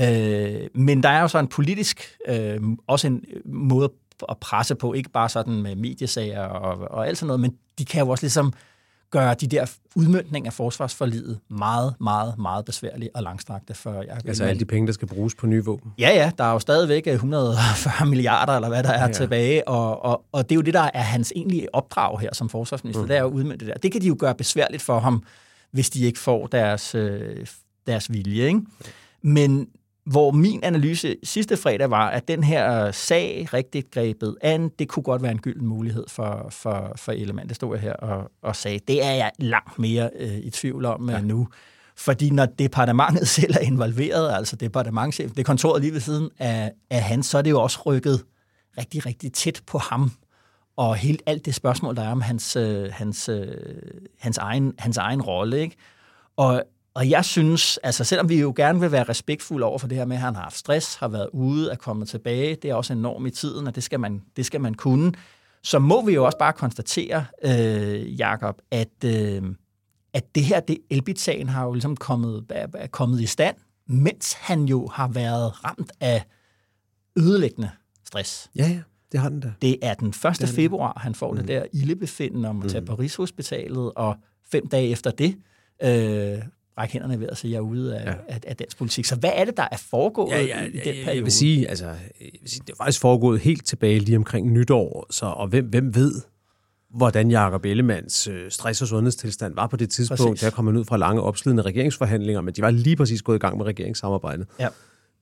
Øh, men der er jo så en politisk, øh, også en måde at presse på, ikke bare sådan med mediesager og, og alt sådan noget, men de kan jo også ligesom gøre de der udmyndninger af forsvarsforliget meget, meget, meget besværlige og langstrakte for jeg Altså alle de penge, der skal bruges på nye våben. Ja, ja, der er jo stadigvæk 140 milliarder, eller hvad der er ja. Tilbage, og, og, og det er jo det, der er hans egentlige opdrag her som forsvarsminister, mm. det er jo at udmønte det der. Det kan de jo gøre besværligt for ham, hvis de ikke får deres, øh, deres vilje, ikke? Men hvor min analyse sidste fredag var, at den her sag rigtigt grebet an, det kunne godt være en gylden mulighed for, for, for Ellemann. Det stod jeg her og, og sagde. Det er jeg langt mere øh, i tvivl om ja. nu. Fordi når departementet selv er involveret, altså departementchef, det kontoret lige ved siden af, af han, så er det jo også rykket rigtig, rigtig tæt på ham. Og helt alt det spørgsmål, der er om hans, øh, hans, øh, hans, egen, hans egen rolle. Ikke? Og, og jeg synes, altså selvom vi jo gerne vil være respektfulde over for det her med, at han har haft stress, har været ude, er kommet tilbage, det er også enormt i tiden, og det skal man, det skal man kunne, så må vi jo også bare konstatere, øh, Jakob, at, øh, at det her, det Elbit-sagen har jo ligesom kommet, er, er kommet i stand, mens han jo har været ramt af ødelæggende stress. Ja, ja, det har den da. Det er den 1. det. februar, han får mm. det der ildebefindende om at tage på Rigshospitalet, og fem dage efter det, øh, række hænderne ved at sige, at jeg er ude af, ja. af, af dansk politik. Så hvad er det, der er foregået Ja, ja, i den ja, periode? jeg vil sige, altså, jeg vil sige, det er faktisk foregået helt tilbage lige omkring nytår, så, og hvem, hvem ved, hvordan Jacob Ellemanns øh, stress- og sundhedstilstand var på det tidspunkt. Præcis. Der kom han ud fra lange opslidende regeringsforhandlinger, men de var lige præcis gået i gang med regeringssamarbejdet. Ja.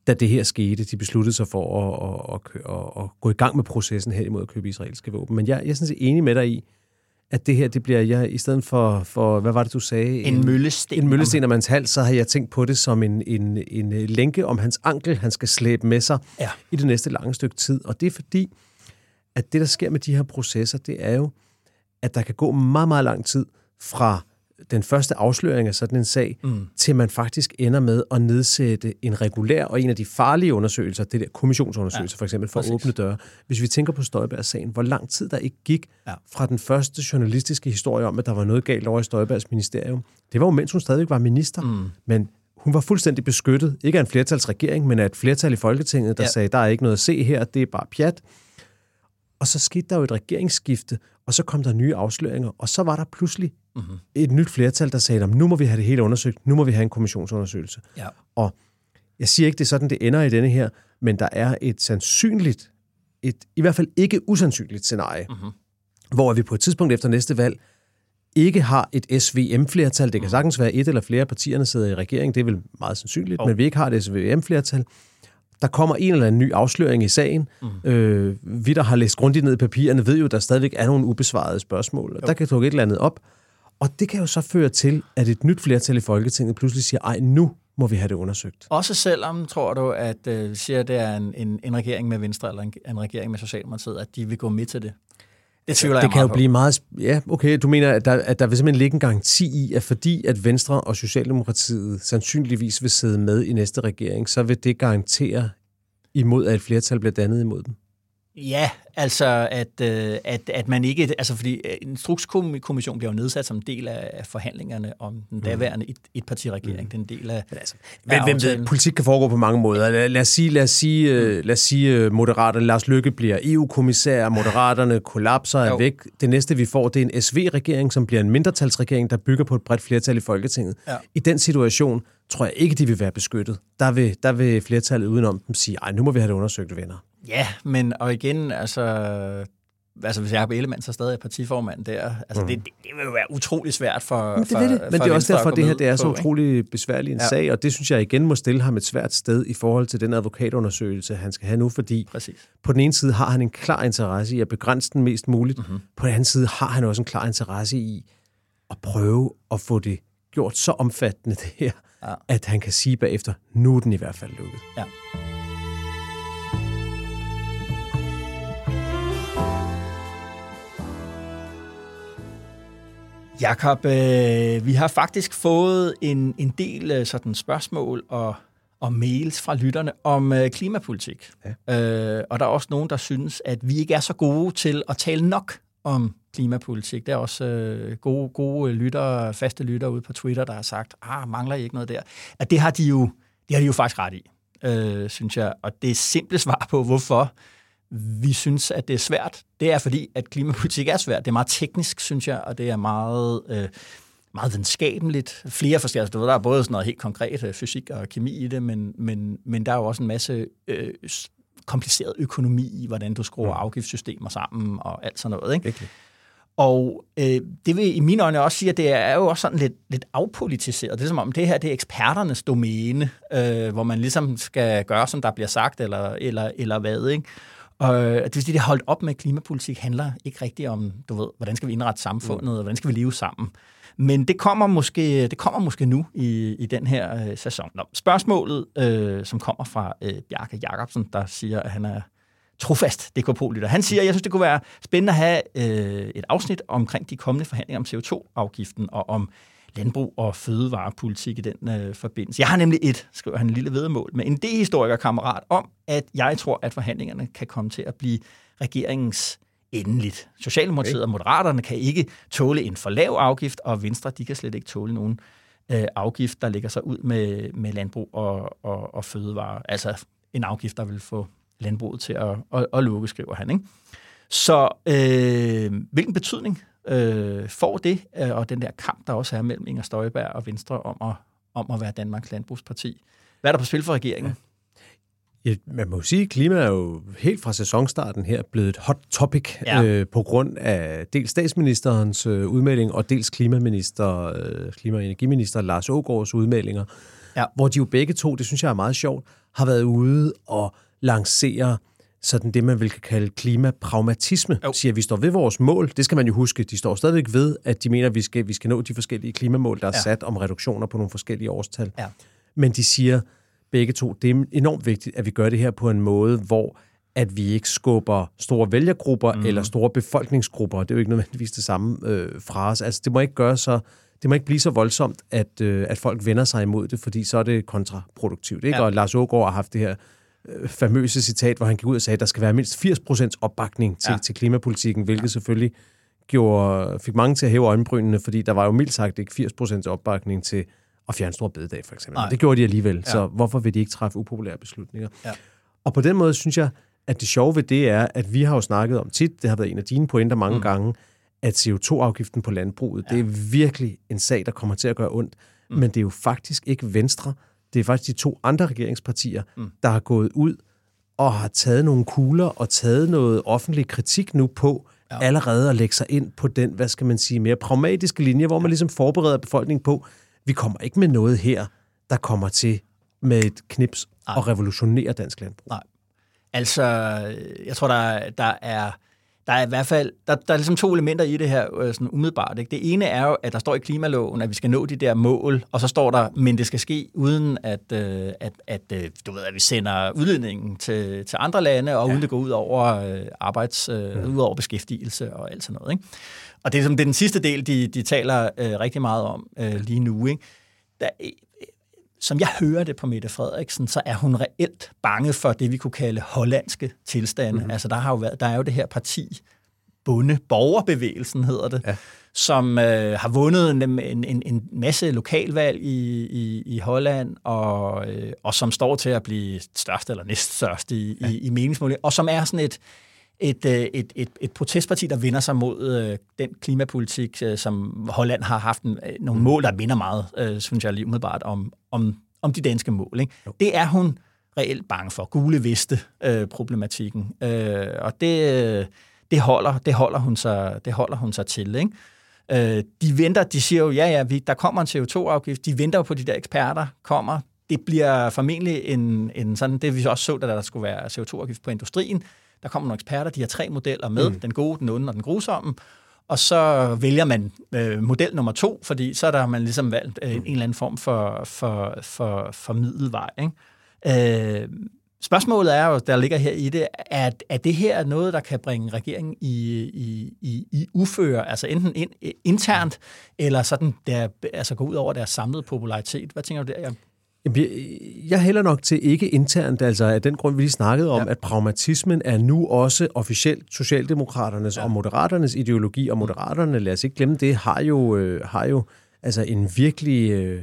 Da det her skete, de besluttede sig for at, at, at, at, at gå i gang med processen hen imod at købe israelske våben. Men jeg, jeg er sådan set enig med dig i, at det her, det bliver, jeg, i stedet for, for, hvad var det, du sagde? En møllesten. En møllesten om hans hals, så har jeg tænkt på det som en, en, en lænke om hans ankel, han skal slæbe med sig Ja. i det næste lange stykke tid. Og det er fordi, at det, der sker med de her processer, det er jo, at der kan gå meget, meget lang tid fra den første afsløring af sådan en sag, mm. til man faktisk ender med at nedsætte en regulær og en af de farlige undersøgelser, det der kommissionsundersøgelser ja, for eksempel, for præcis. åbne døre. Hvis vi tænker på Støjbergs-sagen, hvor lang tid der ikke gik Ja. fra den første journalistiske historie om, at der var noget galt over i Støjbergs ministerium. Det var jo, mens hun stadigvæk var minister, mm. men hun var fuldstændig beskyttet, ikke af en flertalsregering, men af et flertal i Folketinget, der ja. sagde, der er ikke noget at se her, det er bare pjat. Og så skete der jo et regeringsskifte, og så kom der nye afsløringer, og så var der pludselig mm-hmm. et nyt flertal, der sagde, "Jamen, nu må vi have det hele undersøgt, nu må vi have en kommissionsundersøgelse. Ja. Og jeg siger ikke, det er sådan, det ender i denne her, men der er et sandsynligt, et i hvert fald ikke usandsynligt scenarie, mm-hmm. hvor vi på et tidspunkt efter næste valg ikke har et SVM-flertal. Det kan sagtens være et eller flere partierne sidder i regering, det er vel meget sandsynligt, oh. men vi ikke har et SVM-flertal. Der kommer en eller anden ny afsløring i sagen. Mm. Øh, vi, der har læst grundigt ned i papirerne, ved jo, at der stadigvæk er nogle ubesvarede spørgsmål. Og der kan dukke et eller andet op. Og det kan jo så føre til, at et nyt flertal i Folketinget pludselig siger, ej, nu må vi have det undersøgt. Også selvom, tror du, at øh, siger, det er en, en, en regering med Venstre eller en, en regering med Socialdemokratiet, at de vil gå med til det? Det tvivler jeg det kan jo meget blive meget... Ja, okay, du mener, at der, at der vil simpelthen ligge en garanti i, at fordi at Venstre og Socialdemokratiet sandsynligvis vil sidde med i næste regering, så vil det garantere imod, at et flertal bliver dannet imod dem. Ja, altså at, øh, at, at man ikke... Altså fordi øh, en instrukskommission bliver jo nedsat som en del af forhandlingerne om den mm. daværende et, etpartiregering. Mm. Den del af, altså, hvem, hvem ved, politik kan foregå på mange måder. Lad, lad os sige, lad os sige, mm. lad os sige Moderaterne, Lars Lykke bliver EU-kommissær, Moderaterne kollapser, er væk. Det næste, vi får, det er en SV-regering, som bliver en mindretalsregering, der bygger på et bredt flertal i Folketinget. Ja. I den situation tror jeg ikke, de vil være beskyttet. Der vil, der vil flertallet udenom dem sige, ej, nu må vi have det undersøgt, venner. Ja, men og igen, altså, altså hvis Jacob Ellemann så stadig er partiformand der, altså mm. det, det, det vil jo være utrolig svært for Men det, for, det. Men det er også derfor, at det her det er så utrolig besværlig en ja. sag, og det synes jeg igen må stille ham et svært sted i forhold til den advokatundersøgelse, han skal have nu, fordi Præcis. på den ene side har han en klar interesse i at begrænse den mest muligt, mm-hmm. på den anden side har han også en klar interesse i at prøve at få det gjort så omfattende det her, ja. at han kan sige bagefter, nu er den i hvert fald lukket. Ja. Jakob, øh, vi har faktisk fået en, en del øh, sådan spørgsmål og, og mails fra lytterne om øh, klimapolitik. Ja. Øh, og der er også nogen, der synes, at vi ikke er så gode til at tale nok om klimapolitik. Der er også øh, gode, gode lytter, faste lytter ude på Twitter, der har sagt, ah, mangler I ikke noget der? At det har de jo, det har de jo faktisk ret i, øh, synes jeg. Og det simple svar på, hvorfor vi synes, at det er svært, det er fordi, at klimapolitik er svært. Det er meget teknisk, synes jeg, og det er meget... Øh, meget videnskabeligt. Flere forskellige, altså, der er både sådan noget helt konkret øh, fysik og kemi i det, men, men, men der er jo også en masse øh, kompliceret økonomi i, hvordan du skruer mm. afgiftssystemer sammen og alt sådan noget. Ikke? Okay. Og øh, det vil i mine øjne også sige, at det er jo også sådan lidt, lidt afpolitiseret. Det er som om, det her det er eksperternes domæne, øh, hvor man ligesom skal gøre, som der bliver sagt, eller, eller, eller hvad. Ikke? Og øh, det vil sige, det holdt op med, at klimapolitik handler ikke rigtigt om, du ved, hvordan skal vi indrette samfundet, og hvordan skal vi leve sammen. Men det kommer måske, det kommer måske nu i, i den her øh, sæson. Nå, spørgsmålet, øh, som kommer fra øh, Bjarke Jacobsen, der siger, at han er trofast DKP-lytter. Han siger, at jeg synes, det kunne være spændende at have øh, et afsnit omkring de kommende forhandlinger om CO2-afgiften og om landbrug og fødevarepolitik i den øh, forbindelse. Jeg har nemlig et, skriver han en lille vedmål, med en D-historiker-kammerat om, at jeg tror, at forhandlingerne kan komme til at blive regeringens endeligt. Socialdemokratiet okay. og Moderaterne kan ikke tåle en for lav afgift, og Venstre de kan slet ikke tåle nogen øh, afgift, der ligger sig ud med, med landbrug og, og, og fødevare. Altså en afgift, der vil få landbruget til at, at, at lukke, skriver han. Ikke? Så øh, hvilken betydning øh, får det, øh, og den der kamp, der også er mellem Inger Støjberg og Venstre om at, om at være Danmarks landbrugsparti? Hvad er der på spil for regeringen? Ja. Ja, man må sige, at klima er jo helt fra sæsonstarten her blevet et hot topic ja. øh, på grund af dels statsministerens øh, udmelding og dels klimaminister, øh, klima- og energiminister Lars Ågaards udmeldinger, ja. hvor de jo begge to, det synes jeg er meget sjovt, har været ude og lancere sådan det, man vil kalde klimapragmatisme. Jo. Siger, at vi står ved vores mål. Det skal man jo huske. De står stadigvæk ved, at de mener, at vi skal, vi skal nå de forskellige klimamål, der er ja. sat om reduktioner på nogle forskellige årstal. Ja. Men de siger begge to, det er enormt vigtigt, at vi gør det her på en måde, hvor at vi ikke skubber store vælgergrupper mm. eller store befolkningsgrupper. Det er jo ikke nødvendigvis det samme øh, fra os. Altså, det må ikke gøre så det må ikke blive så voldsomt, at, øh, at folk vender sig imod det, fordi så er det kontraproduktivt. Ikke? Ja. Og Lars Ågaard har haft det her øh, famøse citat, hvor han gik ud og sagde, at der skal være mindst 80% opbakning til, ja. til klimapolitikken, hvilket ja. selvfølgelig gjorde, fik mange til at hæve øjenbrynene, fordi der var jo mildt sagt ikke 80% opbakning til at fjerne stor bededag, for eksempel. Nej. Det gjorde de alligevel, ja. så hvorfor vil de ikke træffe upopulære beslutninger? Ja. Og på den måde synes jeg, at det sjove ved det er, at vi har jo snakket om tit, det har været en af dine pointer mange mm. gange, at CO2-afgiften på landbruget, ja. det er virkelig en sag, der kommer til at gøre ondt. Mm. Men det er jo faktisk ikke Venstre, det er faktisk de to andre regeringspartier, mm. der har gået ud og har taget nogle kugler og taget noget offentlig kritik nu på ja. allerede at lægge sig ind på den, hvad skal man sige, mere pragmatiske linje, hvor man ligesom forbereder befolkningen på, vi kommer ikke med noget her, der kommer til med et knips Nej. og revolutionere dansk landbrug. Nej. Altså, jeg tror, der, der er der er i hvert fald der, der er ligesom to elementer i det her øh, sådan umiddelbart. Ikke? Det ene er jo, at der står i klimaloven, at vi skal nå de der mål, og så står der, men det skal ske uden at, øh, at, at øh, du ved, at vi sender udledningen til, til andre lande, og ja. uden det går ud over arbejds, ja. ud over beskæftigelse og alt sådan noget. Ikke? Og det er, som, det er den sidste del, de, de taler øh, rigtig meget om øh, lige nu. Ikke? Der, som jeg hører det på Mette Frederiksen, så er hun reelt bange for det, vi kunne kalde hollandske tilstande. Mm-hmm. Altså, der, har jo været, der er jo det her parti, Bunde Borgerbevægelsen hedder det, ja. som øh, har vundet en, en, en masse lokalvalg i, i, i Holland, og, øh, og som står til at blive størst eller næststørst i, ja. i, i meningsmåling, og som er sådan et, et, øh, et, et, et protestparti, der vender sig mod øh, den klimapolitik, øh, som Holland har haft en, øh, nogle mm. mål, der vinder meget, øh, synes jeg lige umiddelbart, om, om, om de danske mål. Ikke? Det er hun reelt bange for, gule veste øh, problematikken. Øh, og det, det, holder, det, holder hun sig, det holder hun sig til. Ikke? Øh, de venter, de siger jo, ja, ja, vi, der kommer en CO2-afgift. De venter jo på, de der eksperter kommer. Det bliver formentlig en, en sådan, det vi også så, da der skulle være CO2-afgift på industrien. Der kommer nogle eksperter, de har tre modeller med, mm. den gode, den onde og den grusomme. Og så vælger man øh, model nummer to, fordi så er der man ligesom valgt øh, en eller anden form for, for, for, for middelvej. Ikke? Øh, Spørgsmålet er jo, der ligger her i det, at er det her noget, der kan bringe regeringen i, i, i, i uføre, altså enten in, internt, eller sådan der, altså gå ud over deres samlede popularitet? Hvad tænker du der, Jan? Jeg hælder nok til ikke internt, altså af den grund, vi lige snakkede om, ja. at pragmatismen er nu også officielt Socialdemokraternes ja. og Moderaternes ideologi, og Moderaterne, lad os ikke glemme det, har jo, øh, har jo altså en virkelig... Øh,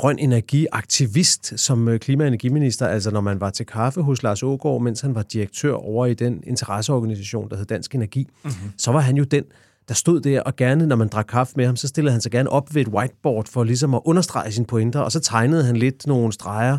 grøn energiaktivist som øh, klima- og energiminister. Altså når man var til kaffe hos Lars Ågaard, mens han var direktør over i den interesseorganisation, der hed Dansk Energi, mm-hmm. så var han jo den, der stod der, og gerne, når man drak kaffe med ham, så stillede han sig gerne op ved et whiteboard for ligesom at understrege sine pointer, og så tegnede han lidt nogle streger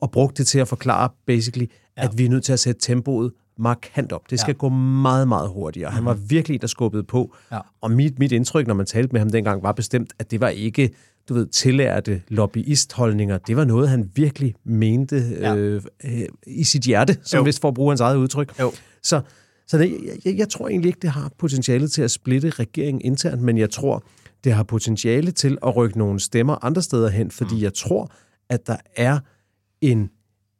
og brugte det til at forklare, basically, ja. at vi er nødt til at sætte tempoet markant op. Det skal ja. gå meget, meget hurtigere. Han var mhm. virkelig der skubbede på. Ja. Og mit, mit indtryk, når man talte med ham dengang, var bestemt, at det var ikke du ved, tillærte lobbyistholdninger, det var noget, han virkelig mente ja. øh, øh, i sit hjerte, som jo. vist for at bruge hans eget udtryk. Jo. Så, så det, jeg, jeg tror egentlig ikke, det har potentiale til at splitte regeringen internt, men jeg tror, det har potentiale til at rykke nogle stemmer andre steder hen, fordi mm. jeg tror, at der er en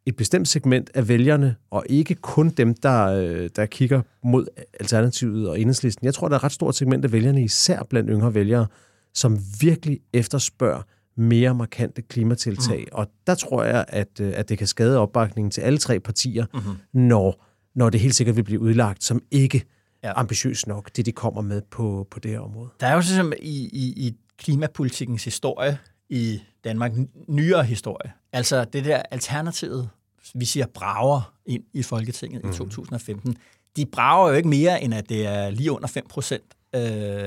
et bestemt segment af vælgerne, og ikke kun dem, der, øh, der kigger mod Alternativet og Enhedslisten. Jeg tror, der er et ret stort segment af vælgerne, især blandt yngre vælgere, som virkelig efterspørger mere markante klimatiltag. Mm. Og der tror jeg, at, øh, at det kan skade opbakningen til alle tre partier, mm-hmm. når, når det helt sikkert vil blive udlagt som ikke ja. ambitiøst nok, det de kommer med på, på det her område. Der er jo sådan i, i, i klimapolitikkens historie i Danmark, nyere historie, altså det der alternativet, vi siger brager ind i Folketinget mm. i 2015, de brager jo ikke mere, end at det er lige under 5 procent øh,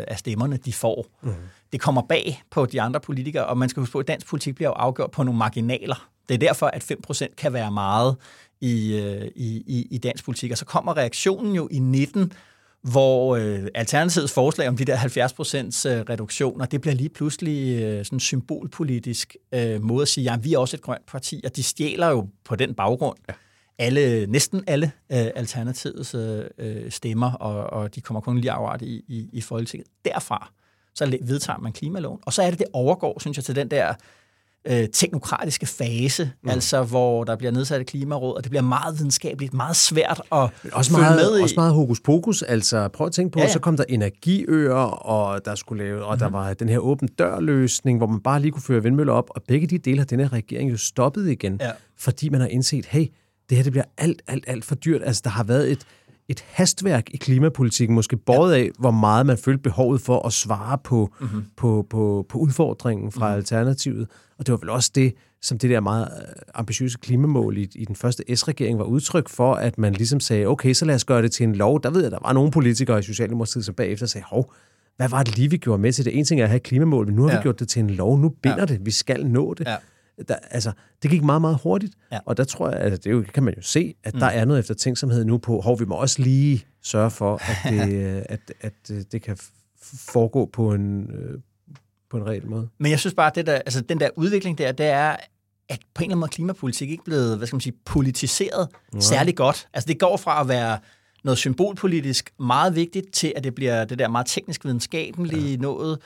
af stemmerne, de får. Mm det kommer bag på de andre politikere, og man skal huske på, at dansk politik bliver jo afgjort på nogle marginaler. Det er derfor, at 5% kan være meget i, øh, i, i, i dansk politik. Og så kommer reaktionen jo i 19, hvor øh, Alternativets forslag om de der 70 procents øh, reduktioner, det bliver lige pludselig øh, sådan en symbolpolitisk øh, måde at sige, at vi er også et grønt parti, og de stjæler jo på den baggrund ja. alle, næsten alle øh, Alternativets øh, øh stemmer, og, og de kommer kun lige afret i, i, i Folketinget. Derfra så vedtager man klimaloven. Og så er det, det overgår, synes jeg, til den der øh, teknokratiske fase, mm. altså hvor der bliver nedsat et klimaråd, og det bliver meget videnskabeligt, meget svært at også meget, med i. Også meget hokus pokus, altså prøv at tænke på, ja, ja. så kom der energiøer, og der skulle lave, og mm-hmm. der mhm. var den her åben dør-løsning, hvor man bare lige kunne føre vindmøller op, og begge de dele har den her regering jo stoppet igen, ja. fordi man har indset, hey, det her det bliver alt, alt, alt for dyrt. Altså, der har været et, et hastværk i klimapolitikken, måske båret ja. af, hvor meget man følte behovet for at svare på, mm-hmm. på, på, på udfordringen fra mm-hmm. Alternativet. Og det var vel også det, som det der meget øh, ambitiøse klimamål i, i den første S-regering var udtryk for, at man ligesom sagde, okay, så lad os gøre det til en lov. Der ved jeg, der var nogle politikere i Socialdemokratiet, som bagefter sagde, hov, hvad var det lige, vi gjorde med til det? En ting er at have klimamål, men nu har ja. vi gjort det til en lov. Nu binder ja. det. Vi skal nå det. Ja der, altså, det gik meget, meget hurtigt. Ja. Og der tror jeg, at det jo, kan man jo se, at mm. der er noget efter tænksomhed nu på, hvor vi må også lige sørge for, at det, at, at, at det kan foregå på en, øh, på en reel måde. Men jeg synes bare, at det der, altså, den der udvikling der, det er, at på en eller anden måde klimapolitik ikke blevet, hvad skal man sige, politiseret ja. særlig godt. Altså det går fra at være noget symbolpolitisk meget vigtigt til, at det bliver det der meget teknisk videnskabelige ja. noget.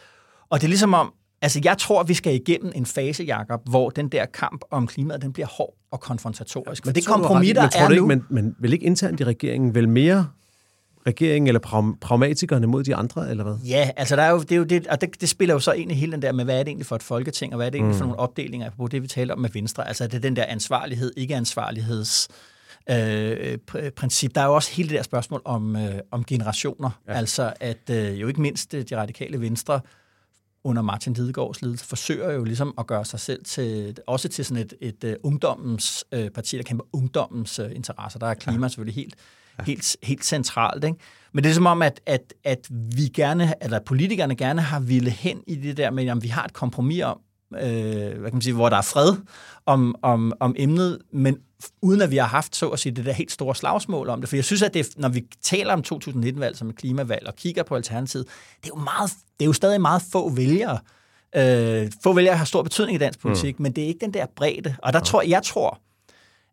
Og det er ligesom om, Altså, jeg tror, vi skal igennem en fase, Jacob, hvor den der kamp om klimaet, den bliver hård og konfrontatorisk. Men det kompromis, der er ikke, nu... Men, men vil ikke internt i regeringen vel mere regeringen eller prag- pragmatikerne mod de andre, eller hvad? Ja, altså der er jo, det, er jo det, og det, det spiller jo så ind i hele den der med, hvad er det egentlig for et folketing, og hvad er det egentlig mm. for nogle opdelinger, på det vi taler om med Venstre. Altså det er den der ansvarlighed, ikke-ansvarligheds øh, princip. Der er jo også hele det der spørgsmål om, øh, om generationer. Ja. Altså at øh, jo ikke mindst øh, de radikale venstre under Martin Lidegaards ledelse forsøger jo ligesom at gøre sig selv til, også til sådan et, et uh, ungdommens uh, parti, der kæmper ungdommens uh, interesser. Der er klima ja. selvfølgelig helt, ja. helt, helt centralt. Ikke? Men det er som om, at, at, at vi gerne, eller politikerne gerne har ville hen i det der med, at vi har et kompromis om, øh, hvad kan man sige, hvor der er fred om, om, om emnet, men uden at vi har haft, så at sige, det der helt store slagsmål om det. For jeg synes, at det, når vi taler om 2019-valg som et klimavalg og kigger på alternativet, det er jo, meget, det er jo stadig meget få vælgere. Øh, få vælgere har stor betydning i dansk politik, mm. men det er ikke den der bredde. Og der tror jeg tror,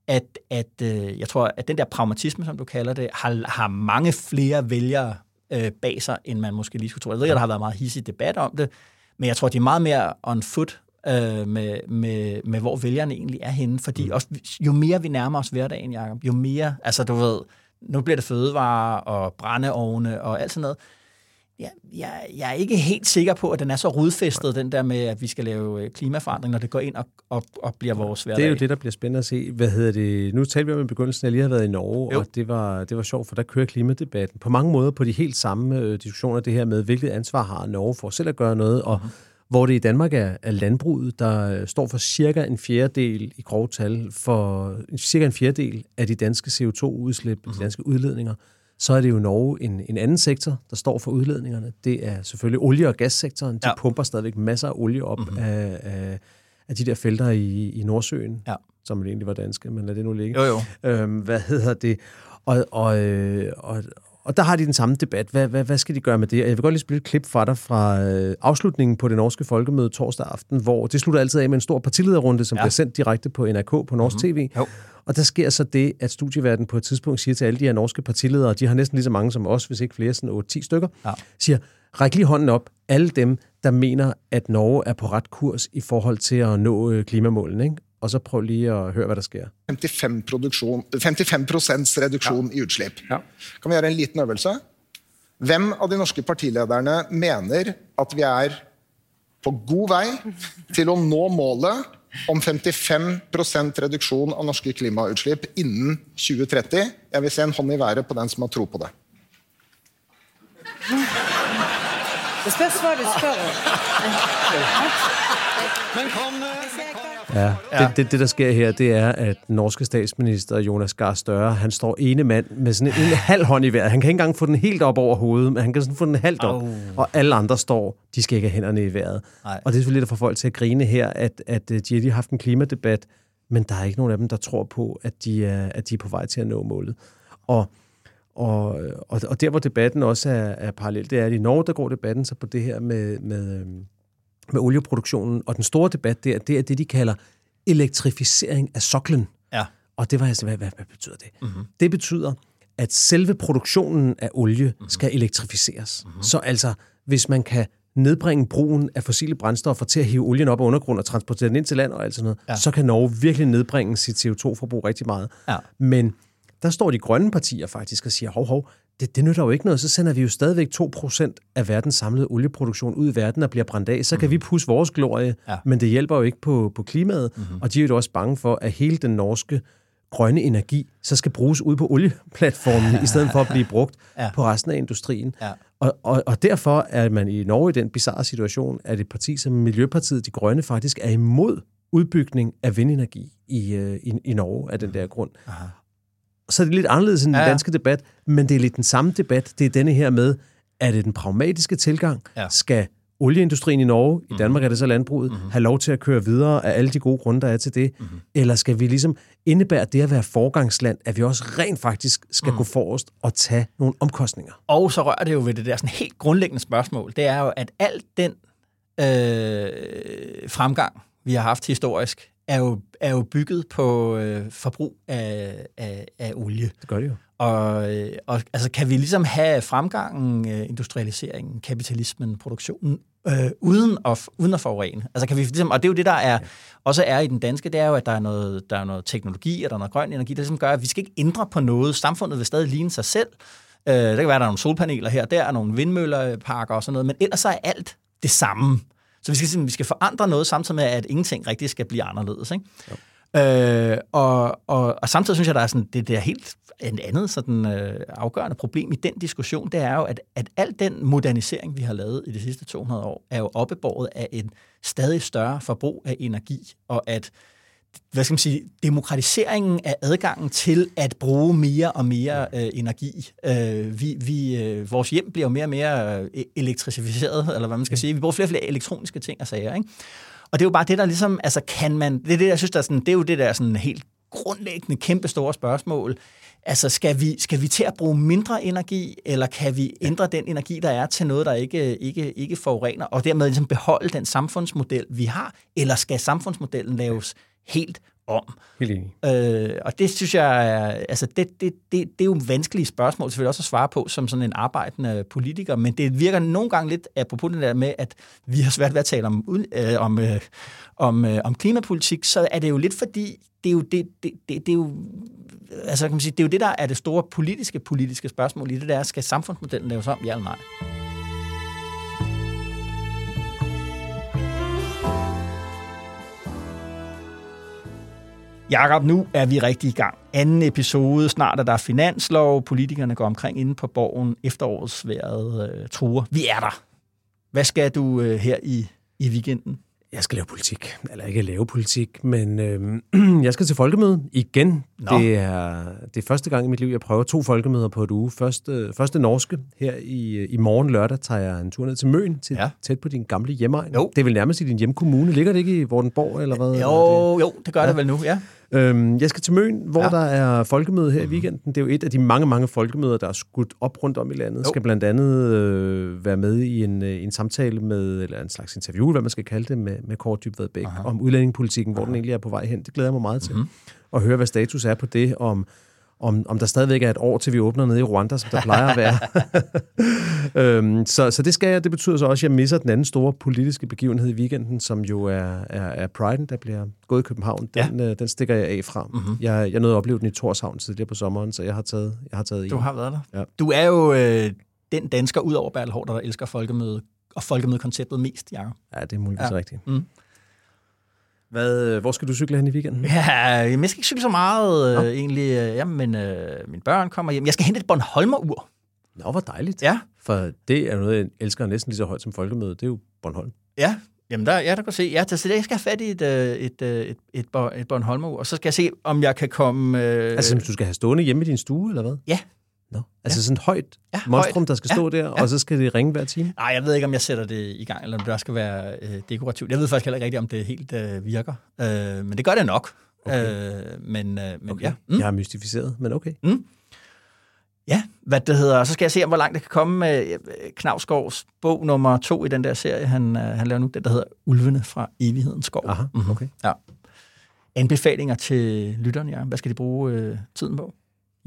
at, at øh, jeg tror, at den der pragmatisme, som du kalder det, har, har mange flere vælgere øh, bag sig, end man måske lige skulle tro. Jeg ved, at der har været meget hissig debat om det, men jeg tror, de er meget mere on foot øh, med, med, med, hvor vælgerne egentlig er henne. Fordi mm. også, jo mere vi nærmer os hverdagen, Jacob, jo mere, altså du ved, nu bliver det fødevarer og brændeovne og alt sådan noget. Jeg, jeg, jeg er ikke helt sikker på, at den er så rodfæstet, den der med, at vi skal lave øh, klimaforandring, når det går ind og, og, og bliver vores hverdag. Det er jo det, der bliver spændende at se. Hvad hedder det? Nu talte vi om i begyndelsen, at jeg lige har været i Norge, jo. og det var, det var sjovt, for der kører klimadebatten på mange måder på de helt samme øh, diskussioner, det her med, hvilket ansvar har Norge for selv at gøre noget, og mm-hmm hvor det i Danmark er, er landbruget, der står for cirka en fjerdedel i grove tal, for cirka en fjerdedel af de danske CO2-udslip, mm-hmm. de mhm. danske udledninger, så er det jo Norge en, en anden sektor, der står for udledningerne. Det er selvfølgelig olie- og gassektoren. De ja. pumper stadigvæk masser af olie op mm-hmm. af, af, af de der felter i, i Nordsøen, ja. som egentlig var danske, men lad det nu ligge. Jo, jo. Øhm, hvad hedder det? Og, og, øh, og, og der har de den samme debat. Hvad, hvad, hvad skal de gøre med det? Og jeg vil godt lige spille et klip fra dig fra øh, afslutningen på det norske folkemøde torsdag aften, hvor det slutter altid af med en stor partilederrunde, som ja. bliver sendt direkte på NRK på Norsk mm-hmm. TV. Jo. Og der sker så det, at studieverden på et tidspunkt siger til alle de her norske partiledere, de har næsten lige så mange som os, hvis ikke flere, sådan 8-10 stykker, ja. siger, ræk lige hånden op, alle dem, der mener, at Norge er på ret kurs i forhold til at nå øh, klimamålene. Ikke? Og så prøv lige at høre, hvad der sker. 55, 55 reduksjon ja. i utslipp. Ja. Kan vi gjøre en liten øvelse? Hvem av de norske partilederne mener at vi er på god vei til å nå målet om 55% reduksjon av norske klimautslipp innen 2030? Jeg vil se en hånd i været på den som har tro på det. Det spørs hva du spør om. Men kom, Ja, det, det, det der sker her, det er, at norske statsminister Jonas Gahr Støre, han står ene mand med sådan en, en halv hånd i vejret. Han kan ikke engang få den helt op over hovedet, men han kan sådan få den halvt op. Oh. Og alle andre står, de skal ikke have hænderne i vejret. Ej. Og det er selvfølgelig lidt at få folk til at grine her, at, at øh, de har lige haft en klimadebat, men der er ikke nogen af dem, der tror på, at de er, at de er på vej til at nå målet. Og og, og, og der, hvor debatten også er, er parallel, det er, at i Norge, der går debatten så på det her med, med, øhm, med olieproduktionen. Og den store debat der, det er det, de kalder elektrificering af soklen. Ja. Og det var altså, hvad, hvad, hvad betyder det? Mm-hmm. Det betyder, at selve produktionen af olie mm-hmm. skal elektrificeres. Mm-hmm. Så altså, hvis man kan nedbringe brugen af fossile brændstoffer til at hive olien op af undergrund og transportere den ind til land og alt sådan noget, ja. så kan Norge virkelig nedbringe sit CO2-forbrug rigtig meget. Ja. Men der står de grønne partier faktisk og siger, hov, hov, det, det nytter jo ikke noget. Så sender vi jo stadigvæk 2% af verdens samlede olieproduktion ud i verden og bliver brændt af. Så kan mm. vi pusse vores glorie, ja. men det hjælper jo ikke på, på klimaet. Mm-hmm. Og de er jo også bange for, at hele den norske grønne energi så skal bruges ud på olieplatformen, i stedet for at blive brugt ja. på resten af industrien. Ja. Og, og, og derfor er man i Norge i den bizarre situation, at et parti som Miljøpartiet De Grønne faktisk er imod udbygning af vindenergi i, øh, i, i Norge af den der grund. Aha så er det lidt anderledes end ja, ja. den danske debat, men det er lidt den samme debat. Det er denne her med, er det den pragmatiske tilgang? Ja. Skal olieindustrien i Norge, mm-hmm. i mhm. Danmark er det så landbruget, mm-hmm. have lov til at køre videre af alle de gode grunde, der er til det? Mm-hmm. Eller skal vi ligesom indebære det at være forgangsland, at vi også rent faktisk skal mm. gå forrest og tage nogle omkostninger? Og så rører det jo ved det der sådan helt grundlæggende spørgsmål. Det er jo, at alt den øh, fremgang, vi har haft historisk, er jo, er jo bygget på øh, forbrug af, af, af olie. Det gør det jo. Og, øh, og altså, kan vi ligesom have fremgangen, øh, industrialiseringen, kapitalismen, produktionen, øh, uden, at, uden at forurene? Altså, kan vi ligesom, og det er jo det, der er, ja. også er i den danske, det er jo, at der er noget, der er noget teknologi, og der er noget grøn energi, der ligesom gør, at vi skal ikke ændre på noget. Samfundet vil stadig ligne sig selv, Øh, der kan være, der er nogle solpaneler her, der er nogle vindmøllerparker og sådan noget, men ellers så er alt det samme. Så vi skal, vi skal forandre noget, samtidig med, at ingenting rigtig skal blive anderledes. Ikke? Øh, og, og, og samtidig synes jeg, der er sådan, det, det er helt en andet sådan, øh, afgørende problem i den diskussion, det er jo, at, at al den modernisering, vi har lavet i de sidste 200 år, er jo oppebåret af en stadig større forbrug af energi, og at hvad skal man sige, demokratiseringen af adgangen til at bruge mere og mere øh, energi. Øh, vi, vi, øh, vores hjem bliver mere og mere øh, elektrificeret, eller hvad man skal sige. Vi bruger flere og flere elektroniske ting og sager, ikke? Og det er jo bare det, der ligesom, altså kan man, det er det, jeg synes, der er sådan, det er jo det der sådan helt grundlæggende, kæmpe store spørgsmål. Altså, skal vi, skal vi til at bruge mindre energi, eller kan vi ændre den energi, der er, til noget, der ikke, ikke, ikke forurener, og dermed ligesom beholde den samfundsmodel, vi har, eller skal samfundsmodellen laves helt om. Helt enig. Øh, og det synes jeg, er, altså det, det, det, det er jo vanskelige spørgsmål selvfølgelig også at svare på som sådan en arbejdende politiker, men det virker nogle gange lidt, apropos det der med, at vi har svært ved at tale om, øh, om, øh, om, øh, om klimapolitik, så er det jo lidt fordi, det er jo, det, det, det, det er jo altså kan man sige, det er jo det, der er det store politiske politiske spørgsmål i det der, skal samfundsmodellen laves om, ja eller nej? Jakob, nu er vi rigtig i gang. Anden episode, snart er der finanslov, politikerne går omkring inde på borgen, efterårsværet øh, truer. Vi er der. Hvad skal du øh, her i, i weekenden? Jeg skal lave politik. Eller ikke lave politik, men øh, jeg skal til folkemøde igen. Nå. Det er, det er første gang i mit liv, jeg prøver to folkemøder på et uge. Første, første norske. Her i, i morgen lørdag tager jeg en tur ned til Møn, til, Ja. tæt på din gamle hjemegn. Jo. Det er vel nærmest i din hjemkommune. Ligger det ikke i Vordenborg, eller hvad? Jo, jo, det gør ja. det vel nu, ja. Øhm, jeg skal til Møn, hvor Ja. der er folkemøde her i weekenden. Det er jo et af de mange, mange folkemøder, der er skudt op rundt om i landet. Jo. Skal blandt andet øh, være med i en, øh, en samtale med, eller en slags interview, hvad man skal kalde det, med, med Kåre Dybvad Bæk om udlændingepolitikken, hvor den egentlig er på vej hen. Det glæder jeg mig meget til. Mm-hmm. Og høre, hvad status er på det, om om, om der stadigvæk er et år, til vi åbner nede i Rwanda, som der plejer at være. øhm, så, så det skal jeg. Det betyder så også, at jeg misser den anden store politiske begivenhed i weekenden, som jo er, er, er Pride'en, der bliver gået i København. Den, ja. øh, den stikker jeg af fra. Mm-hmm. Jeg, jeg nåede at opleve den i Torshavn tidligere på sommeren, så jeg har taget, jeg har taget Du en. har været der. Ja. Du er jo øh, den dansker ud over Bertel Hård, der elsker folkemøde og folkemødekonceptet mest, Jacob. Ja, det er muligvis ja. rigtigt. Mm. Hvad, øh, hvor skal du cykle hen i weekenden? Ja, jeg skal ikke cykle så meget øh, egentlig. Øh, jamen, øh, mine børn kommer hjem. Jeg skal hente et Bornholmer-ur. Nå, hvor dejligt. Ja. For det er noget, jeg elsker næsten lige så højt som folkemøde. Det er jo Bornholm. Ja, jamen der, ja, der kan se. Ja, så jeg skal have fat i et, øh, et, et, et, et og så skal jeg se, om jeg kan komme... Øh, Altså, du skal have stående hjemme i din stue, eller hvad? Ja. Nå. Altså sådan højt Ja, monstrum, højt. der skal Ja, stå der, ja. og så skal det ringe hver time? Nej, jeg ved ikke, om jeg sætter det i gang, eller om det også skal være øh, dekorativt. Jeg ved faktisk heller ikke rigtigt, om det helt øh, virker. Øh, men det gør det nok. Okay. Øh, men øh, men Okay. ja. Mm. Jeg er mystificeret, men okay. Ja, hvad det hedder. Så skal jeg se, hvor langt det kan komme med øh, Knavsgaards bog nummer to i den der serie, han, øh, han laver nu, den der hedder Ulvene fra evighedens skov. Aha, Mhm. okay. Ja. Anbefalinger til lytterne, ja. Hvad skal de bruge øh, tiden på?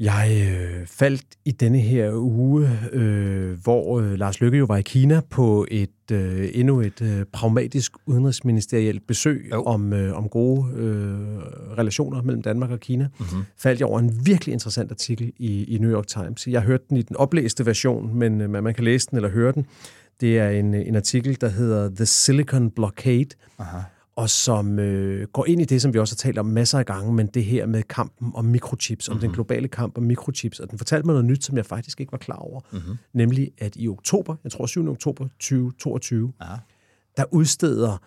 Jeg øh, faldt i denne her uge, øh, hvor øh, Lars Lykke jo var i Kina på et øh, endnu et øh, pragmatisk udenrigsministerielt besøg Jo. om, øh, om gode øh, relationer mellem Danmark og Kina. Mm-hmm. Faldt jeg over en virkelig interessant artikel i, i New York Times. Jeg hørte den i den oplæste version, men øh, man kan læse den eller høre den. Det er en, en artikel, der hedder The Silicon Blockade, Aha. Og som øh, går ind i det, som vi også har talt om masser af gange, men det her med kampen om mikrochips, om Mhm. mm-hmm. den globale kamp om mikrochips. Og den fortalte mig noget nyt, som jeg faktisk ikke var klar over. Mm-hmm. Nemlig, at i oktober, jeg tror 7. oktober 2022, Ja. der udsteder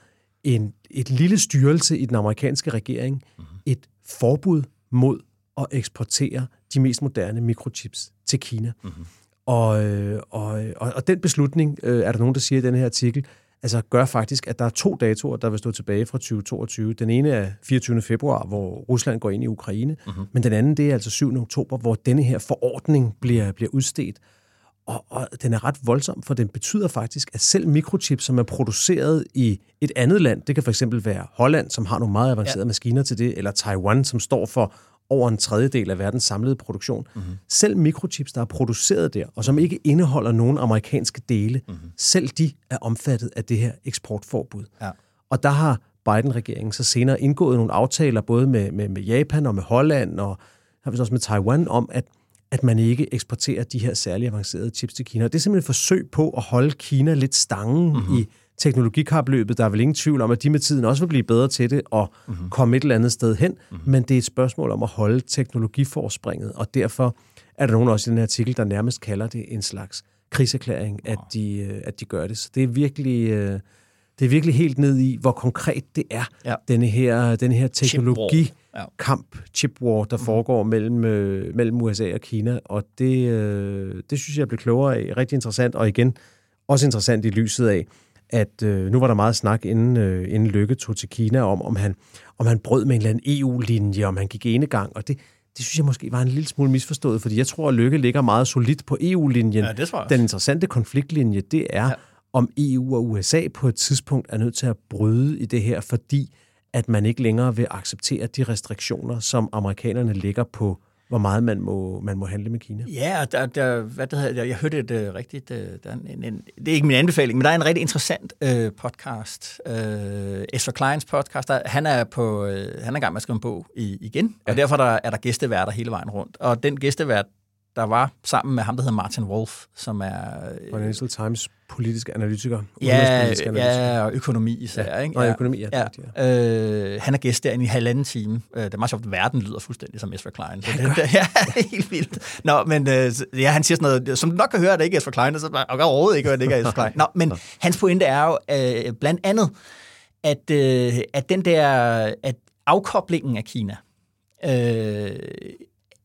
en, et lille styrelse i den amerikanske regering Mhm. mm-hmm. et forbud mod at eksportere de mest moderne mikrochips til Kina. Mm-hmm. Og, øh, og, og, og den beslutning, øh, er der nogen, der siger i den her artikel, altså gør faktisk, at der er to datoer, der vil stå tilbage fra 2022. Den ene er 24. februar, hvor Rusland går ind i Ukraine, mm-hmm. men den anden, det er altså 7. oktober, hvor denne her forordning bliver, bliver udstedt. Og, og den er ret voldsom, for den betyder faktisk, at selv mikrochips, som er produceret i et andet land, det kan for eksempel være Holland, som har nogle meget avancerede ja. maskiner til det, eller Taiwan, som står for over en tredjedel af verdens samlede produktion. Mm-hmm. Selv mikrochips, der er produceret der, og som ikke indeholder nogen amerikanske dele, mm-hmm. selv de er omfattet af det her eksportforbud. Ja. Og der har Biden-regeringen så senere indgået nogle aftaler, både med, med, med Japan og med Holland, og har vist også med Taiwan, om at at man ikke eksporterer de her særligt avancerede chips til Kina. Og det er simpelthen et forsøg på at holde Kina lidt stangen mm-hmm. i teknologikapløbet. Der er vel ingen tvivl om, at de med tiden også vil blive bedre til det og mm-hmm. komme et eller andet sted hen. Mm-hmm. Men det er et spørgsmål om at holde teknologiforspringet, og derfor er der nogen også i den her artikel, der nærmest kalder det en slags krigserklæring, at de, øh, at de gør det. Så det er virkelig... Øh, det er virkelig helt ned i, hvor konkret det er, ja. denne her, denne her teknologi kamp, chip war, der mm. foregår mellem, øh, mellem USA og Kina, og det, det synes jeg blev klogere af. Rigtig interessant, og igen, også interessant i lyset af, at øh, nu var der meget snak, inden, øh, inden Lykke tog til Kina, om, om han, om han brød med en eller anden EU-linje, om han gik ene gang, og det, det synes jeg måske var en lille smule misforstået, fordi jeg tror, at Lykke ligger meget solidt på EU-linjen. Ja, det tror jeg Den interessante konfliktlinje, det er, ja. om EU og USA på et tidspunkt er nødt til at bryde i det her, fordi at man ikke længere vil acceptere de restriktioner, som amerikanerne lægger på hvor meget man må, man må handle med Kina. Ja, der, der, hvad det hedder, jeg hørte et uh, rigtigt, uh, der er en, en, det er ikke min anbefaling, men der er en rigtig interessant uh, podcast, uh, Ezra Kleins podcast, der, han er på, uh, han er i gang med at skrive en bog i, igen, ja. og derfor der, er der gæsteværter hele vejen rundt, og den gæstevært, der var sammen med ham, der hedder Martin Wolf, som er... Financial Times politisk analytiker. Ja, analytiker. ja, og økonomi især. Ja. Ikke? Og økonomi, ja. ja. ja. Øh, han er gæst derinde i halvanden time. Øh, det er meget sjovt, at verden lyder fuldstændig som Ezra Klein. Så det, ja, helt vildt. Nå, men øh, ja, han siger sådan noget, som du nok kan høre, at det ikke er Ezra Klein, så og jeg overhovedet ikke, at det ikke er Ezra Klein. Nå, men hans pointe er jo øh, blandt andet, at, øh, at den der, at afkoblingen af Kina øh,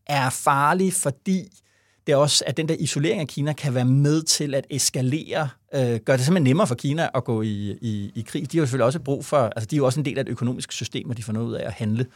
er farlig, fordi det er også, at den der isolering af Kina kan være med til at eskalere, øh, gør det simpelthen nemmere for Kina at gå i, i, i krig. De har jo selvfølgelig også brug for, altså de er jo også en del af et økonomisk system, og de får noget ud af at handle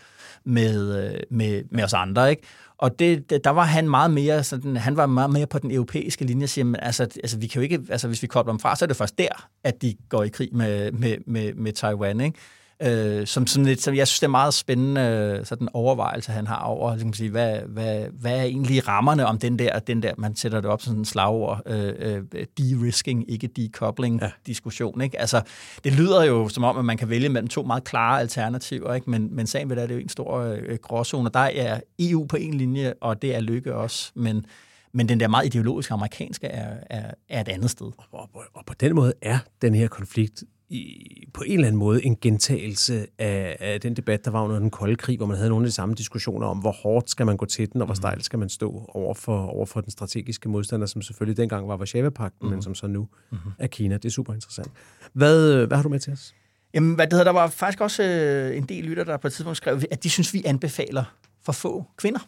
med, øh, med, med os andre, ikke? Og det, det, der var han meget mere sådan, han var meget mere på den europæiske linje, siger, men altså, altså, vi kan jo ikke, altså hvis vi kobler dem fra, så er det først der, at de går i krig med, med, med, med Taiwan, ikke? Øh, som sådan lidt, som jeg synes, det er meget spændende øh, sådan overvejelse, han har over, ligesom sige, hvad, hvad, hvad er egentlig rammerne om den der, den der, man sætter det op sådan en slagord, øh, øh, de-risking, ikke decoupling ja. diskussion, ikke? Altså, det lyder jo som om, at man kan vælge mellem to meget klare alternativer, ikke? Men, men sagen ved det er, det er jo en stor øh, gråzone, der er EU på en linje, og det er lykke også, men men den der meget ideologiske amerikanske er, er, er et andet sted. Og, og, og på den måde er den her konflikt i, på en eller anden måde en gentagelse af, af den debat, der var under den kolde krig, hvor man havde nogle af de samme diskussioner om, hvor hårdt skal man gå til den, og hvor mhm. stejlt skal man stå over for, over for den strategiske modstander, som selvfølgelig dengang var Varsava-pakten, mm. men mhm. som så nu mm-hmm. er Kina. Det er super interessant. Hvad, hvad har du med til os? Jamen, hvad det hedder, der var faktisk også øh, en del lytter, der på et tidspunkt skrev, at de synes, vi anbefaler for få kvinder.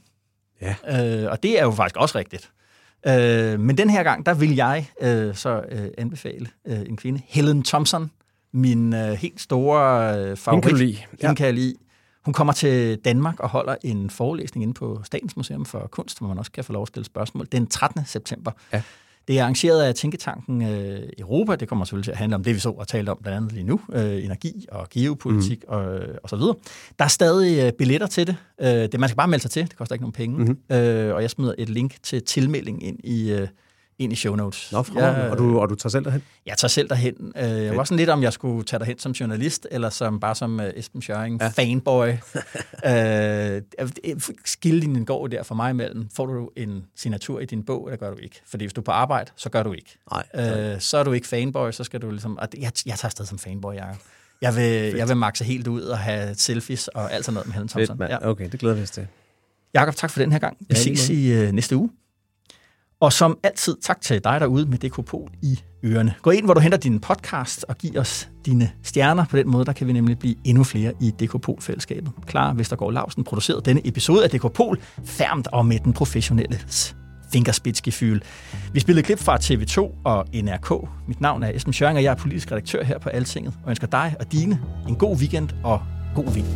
Ja. Øh, og det er jo faktisk også rigtigt. Øh, men den her gang, der vil jeg øh, så øh, anbefale øh, en kvinde, Helen Thompson, min øh, helt store øh, favorit. Hende kan, kan jeg lide. Hun kommer til Danmark og holder en forelæsning inde på Statens Museum for Kunst, hvor man også kan få lov at stille spørgsmål, den 13. september. Ja. Det er arrangeret af Tænketanken øh, Europa. Det kommer selvfølgelig til at handle om det, vi så og talt om blandt andet lige nu. Øh, energi og geopolitik mm. og, og så videre. Der er stadig øh, billetter til det. Øh, det. Man skal bare melde sig til. Det koster ikke nogen penge. Mm-hmm. Øh, og jeg smider et link til tilmelding ind i, øh, ind i show notes. Nå, jeg, og, du, og du tager selv derhen? Jeg tager selv derhen. Øh, jeg var sådan lidt, om jeg skulle tage derhen som journalist, eller som bare som uh, Esben Schøring, ja. fanboy. uh, skillelinjen går der for mig imellem. Får du en signatur i din bog, eller gør du ikke? Fordi hvis du er på arbejde, så gør du ikke. Nej. Uh, så er du ikke fanboy, så skal du ligesom... Jeg, jeg tager afsted som fanboy, jeg jeg vil, jeg vil maxe helt ud og have selfies og alt sådan noget med Helen Thompson. Fedt, ja. Okay, det glæder vi os til. Jakob, tak for den her gang. Vi ja, ses i uh, næste uge. Og som altid, tak til dig derude med Dekopol i ørerne. Gå ind, hvor du henter din podcast og giv os dine stjerner. På den måde, der kan vi nemlig blive endnu flere i Dekopol-fællesskabet. Klar, Vestergaard Lausen producerede denne episode af Dekopol, færmt og med den professionelle fingerspidsgefyl. Vi spillede klip fra TV2 og NRK. Mit navn er Esben Schøring, og jeg er politisk redaktør her på Altinget, og ønsker dig og dine en god weekend og god vind.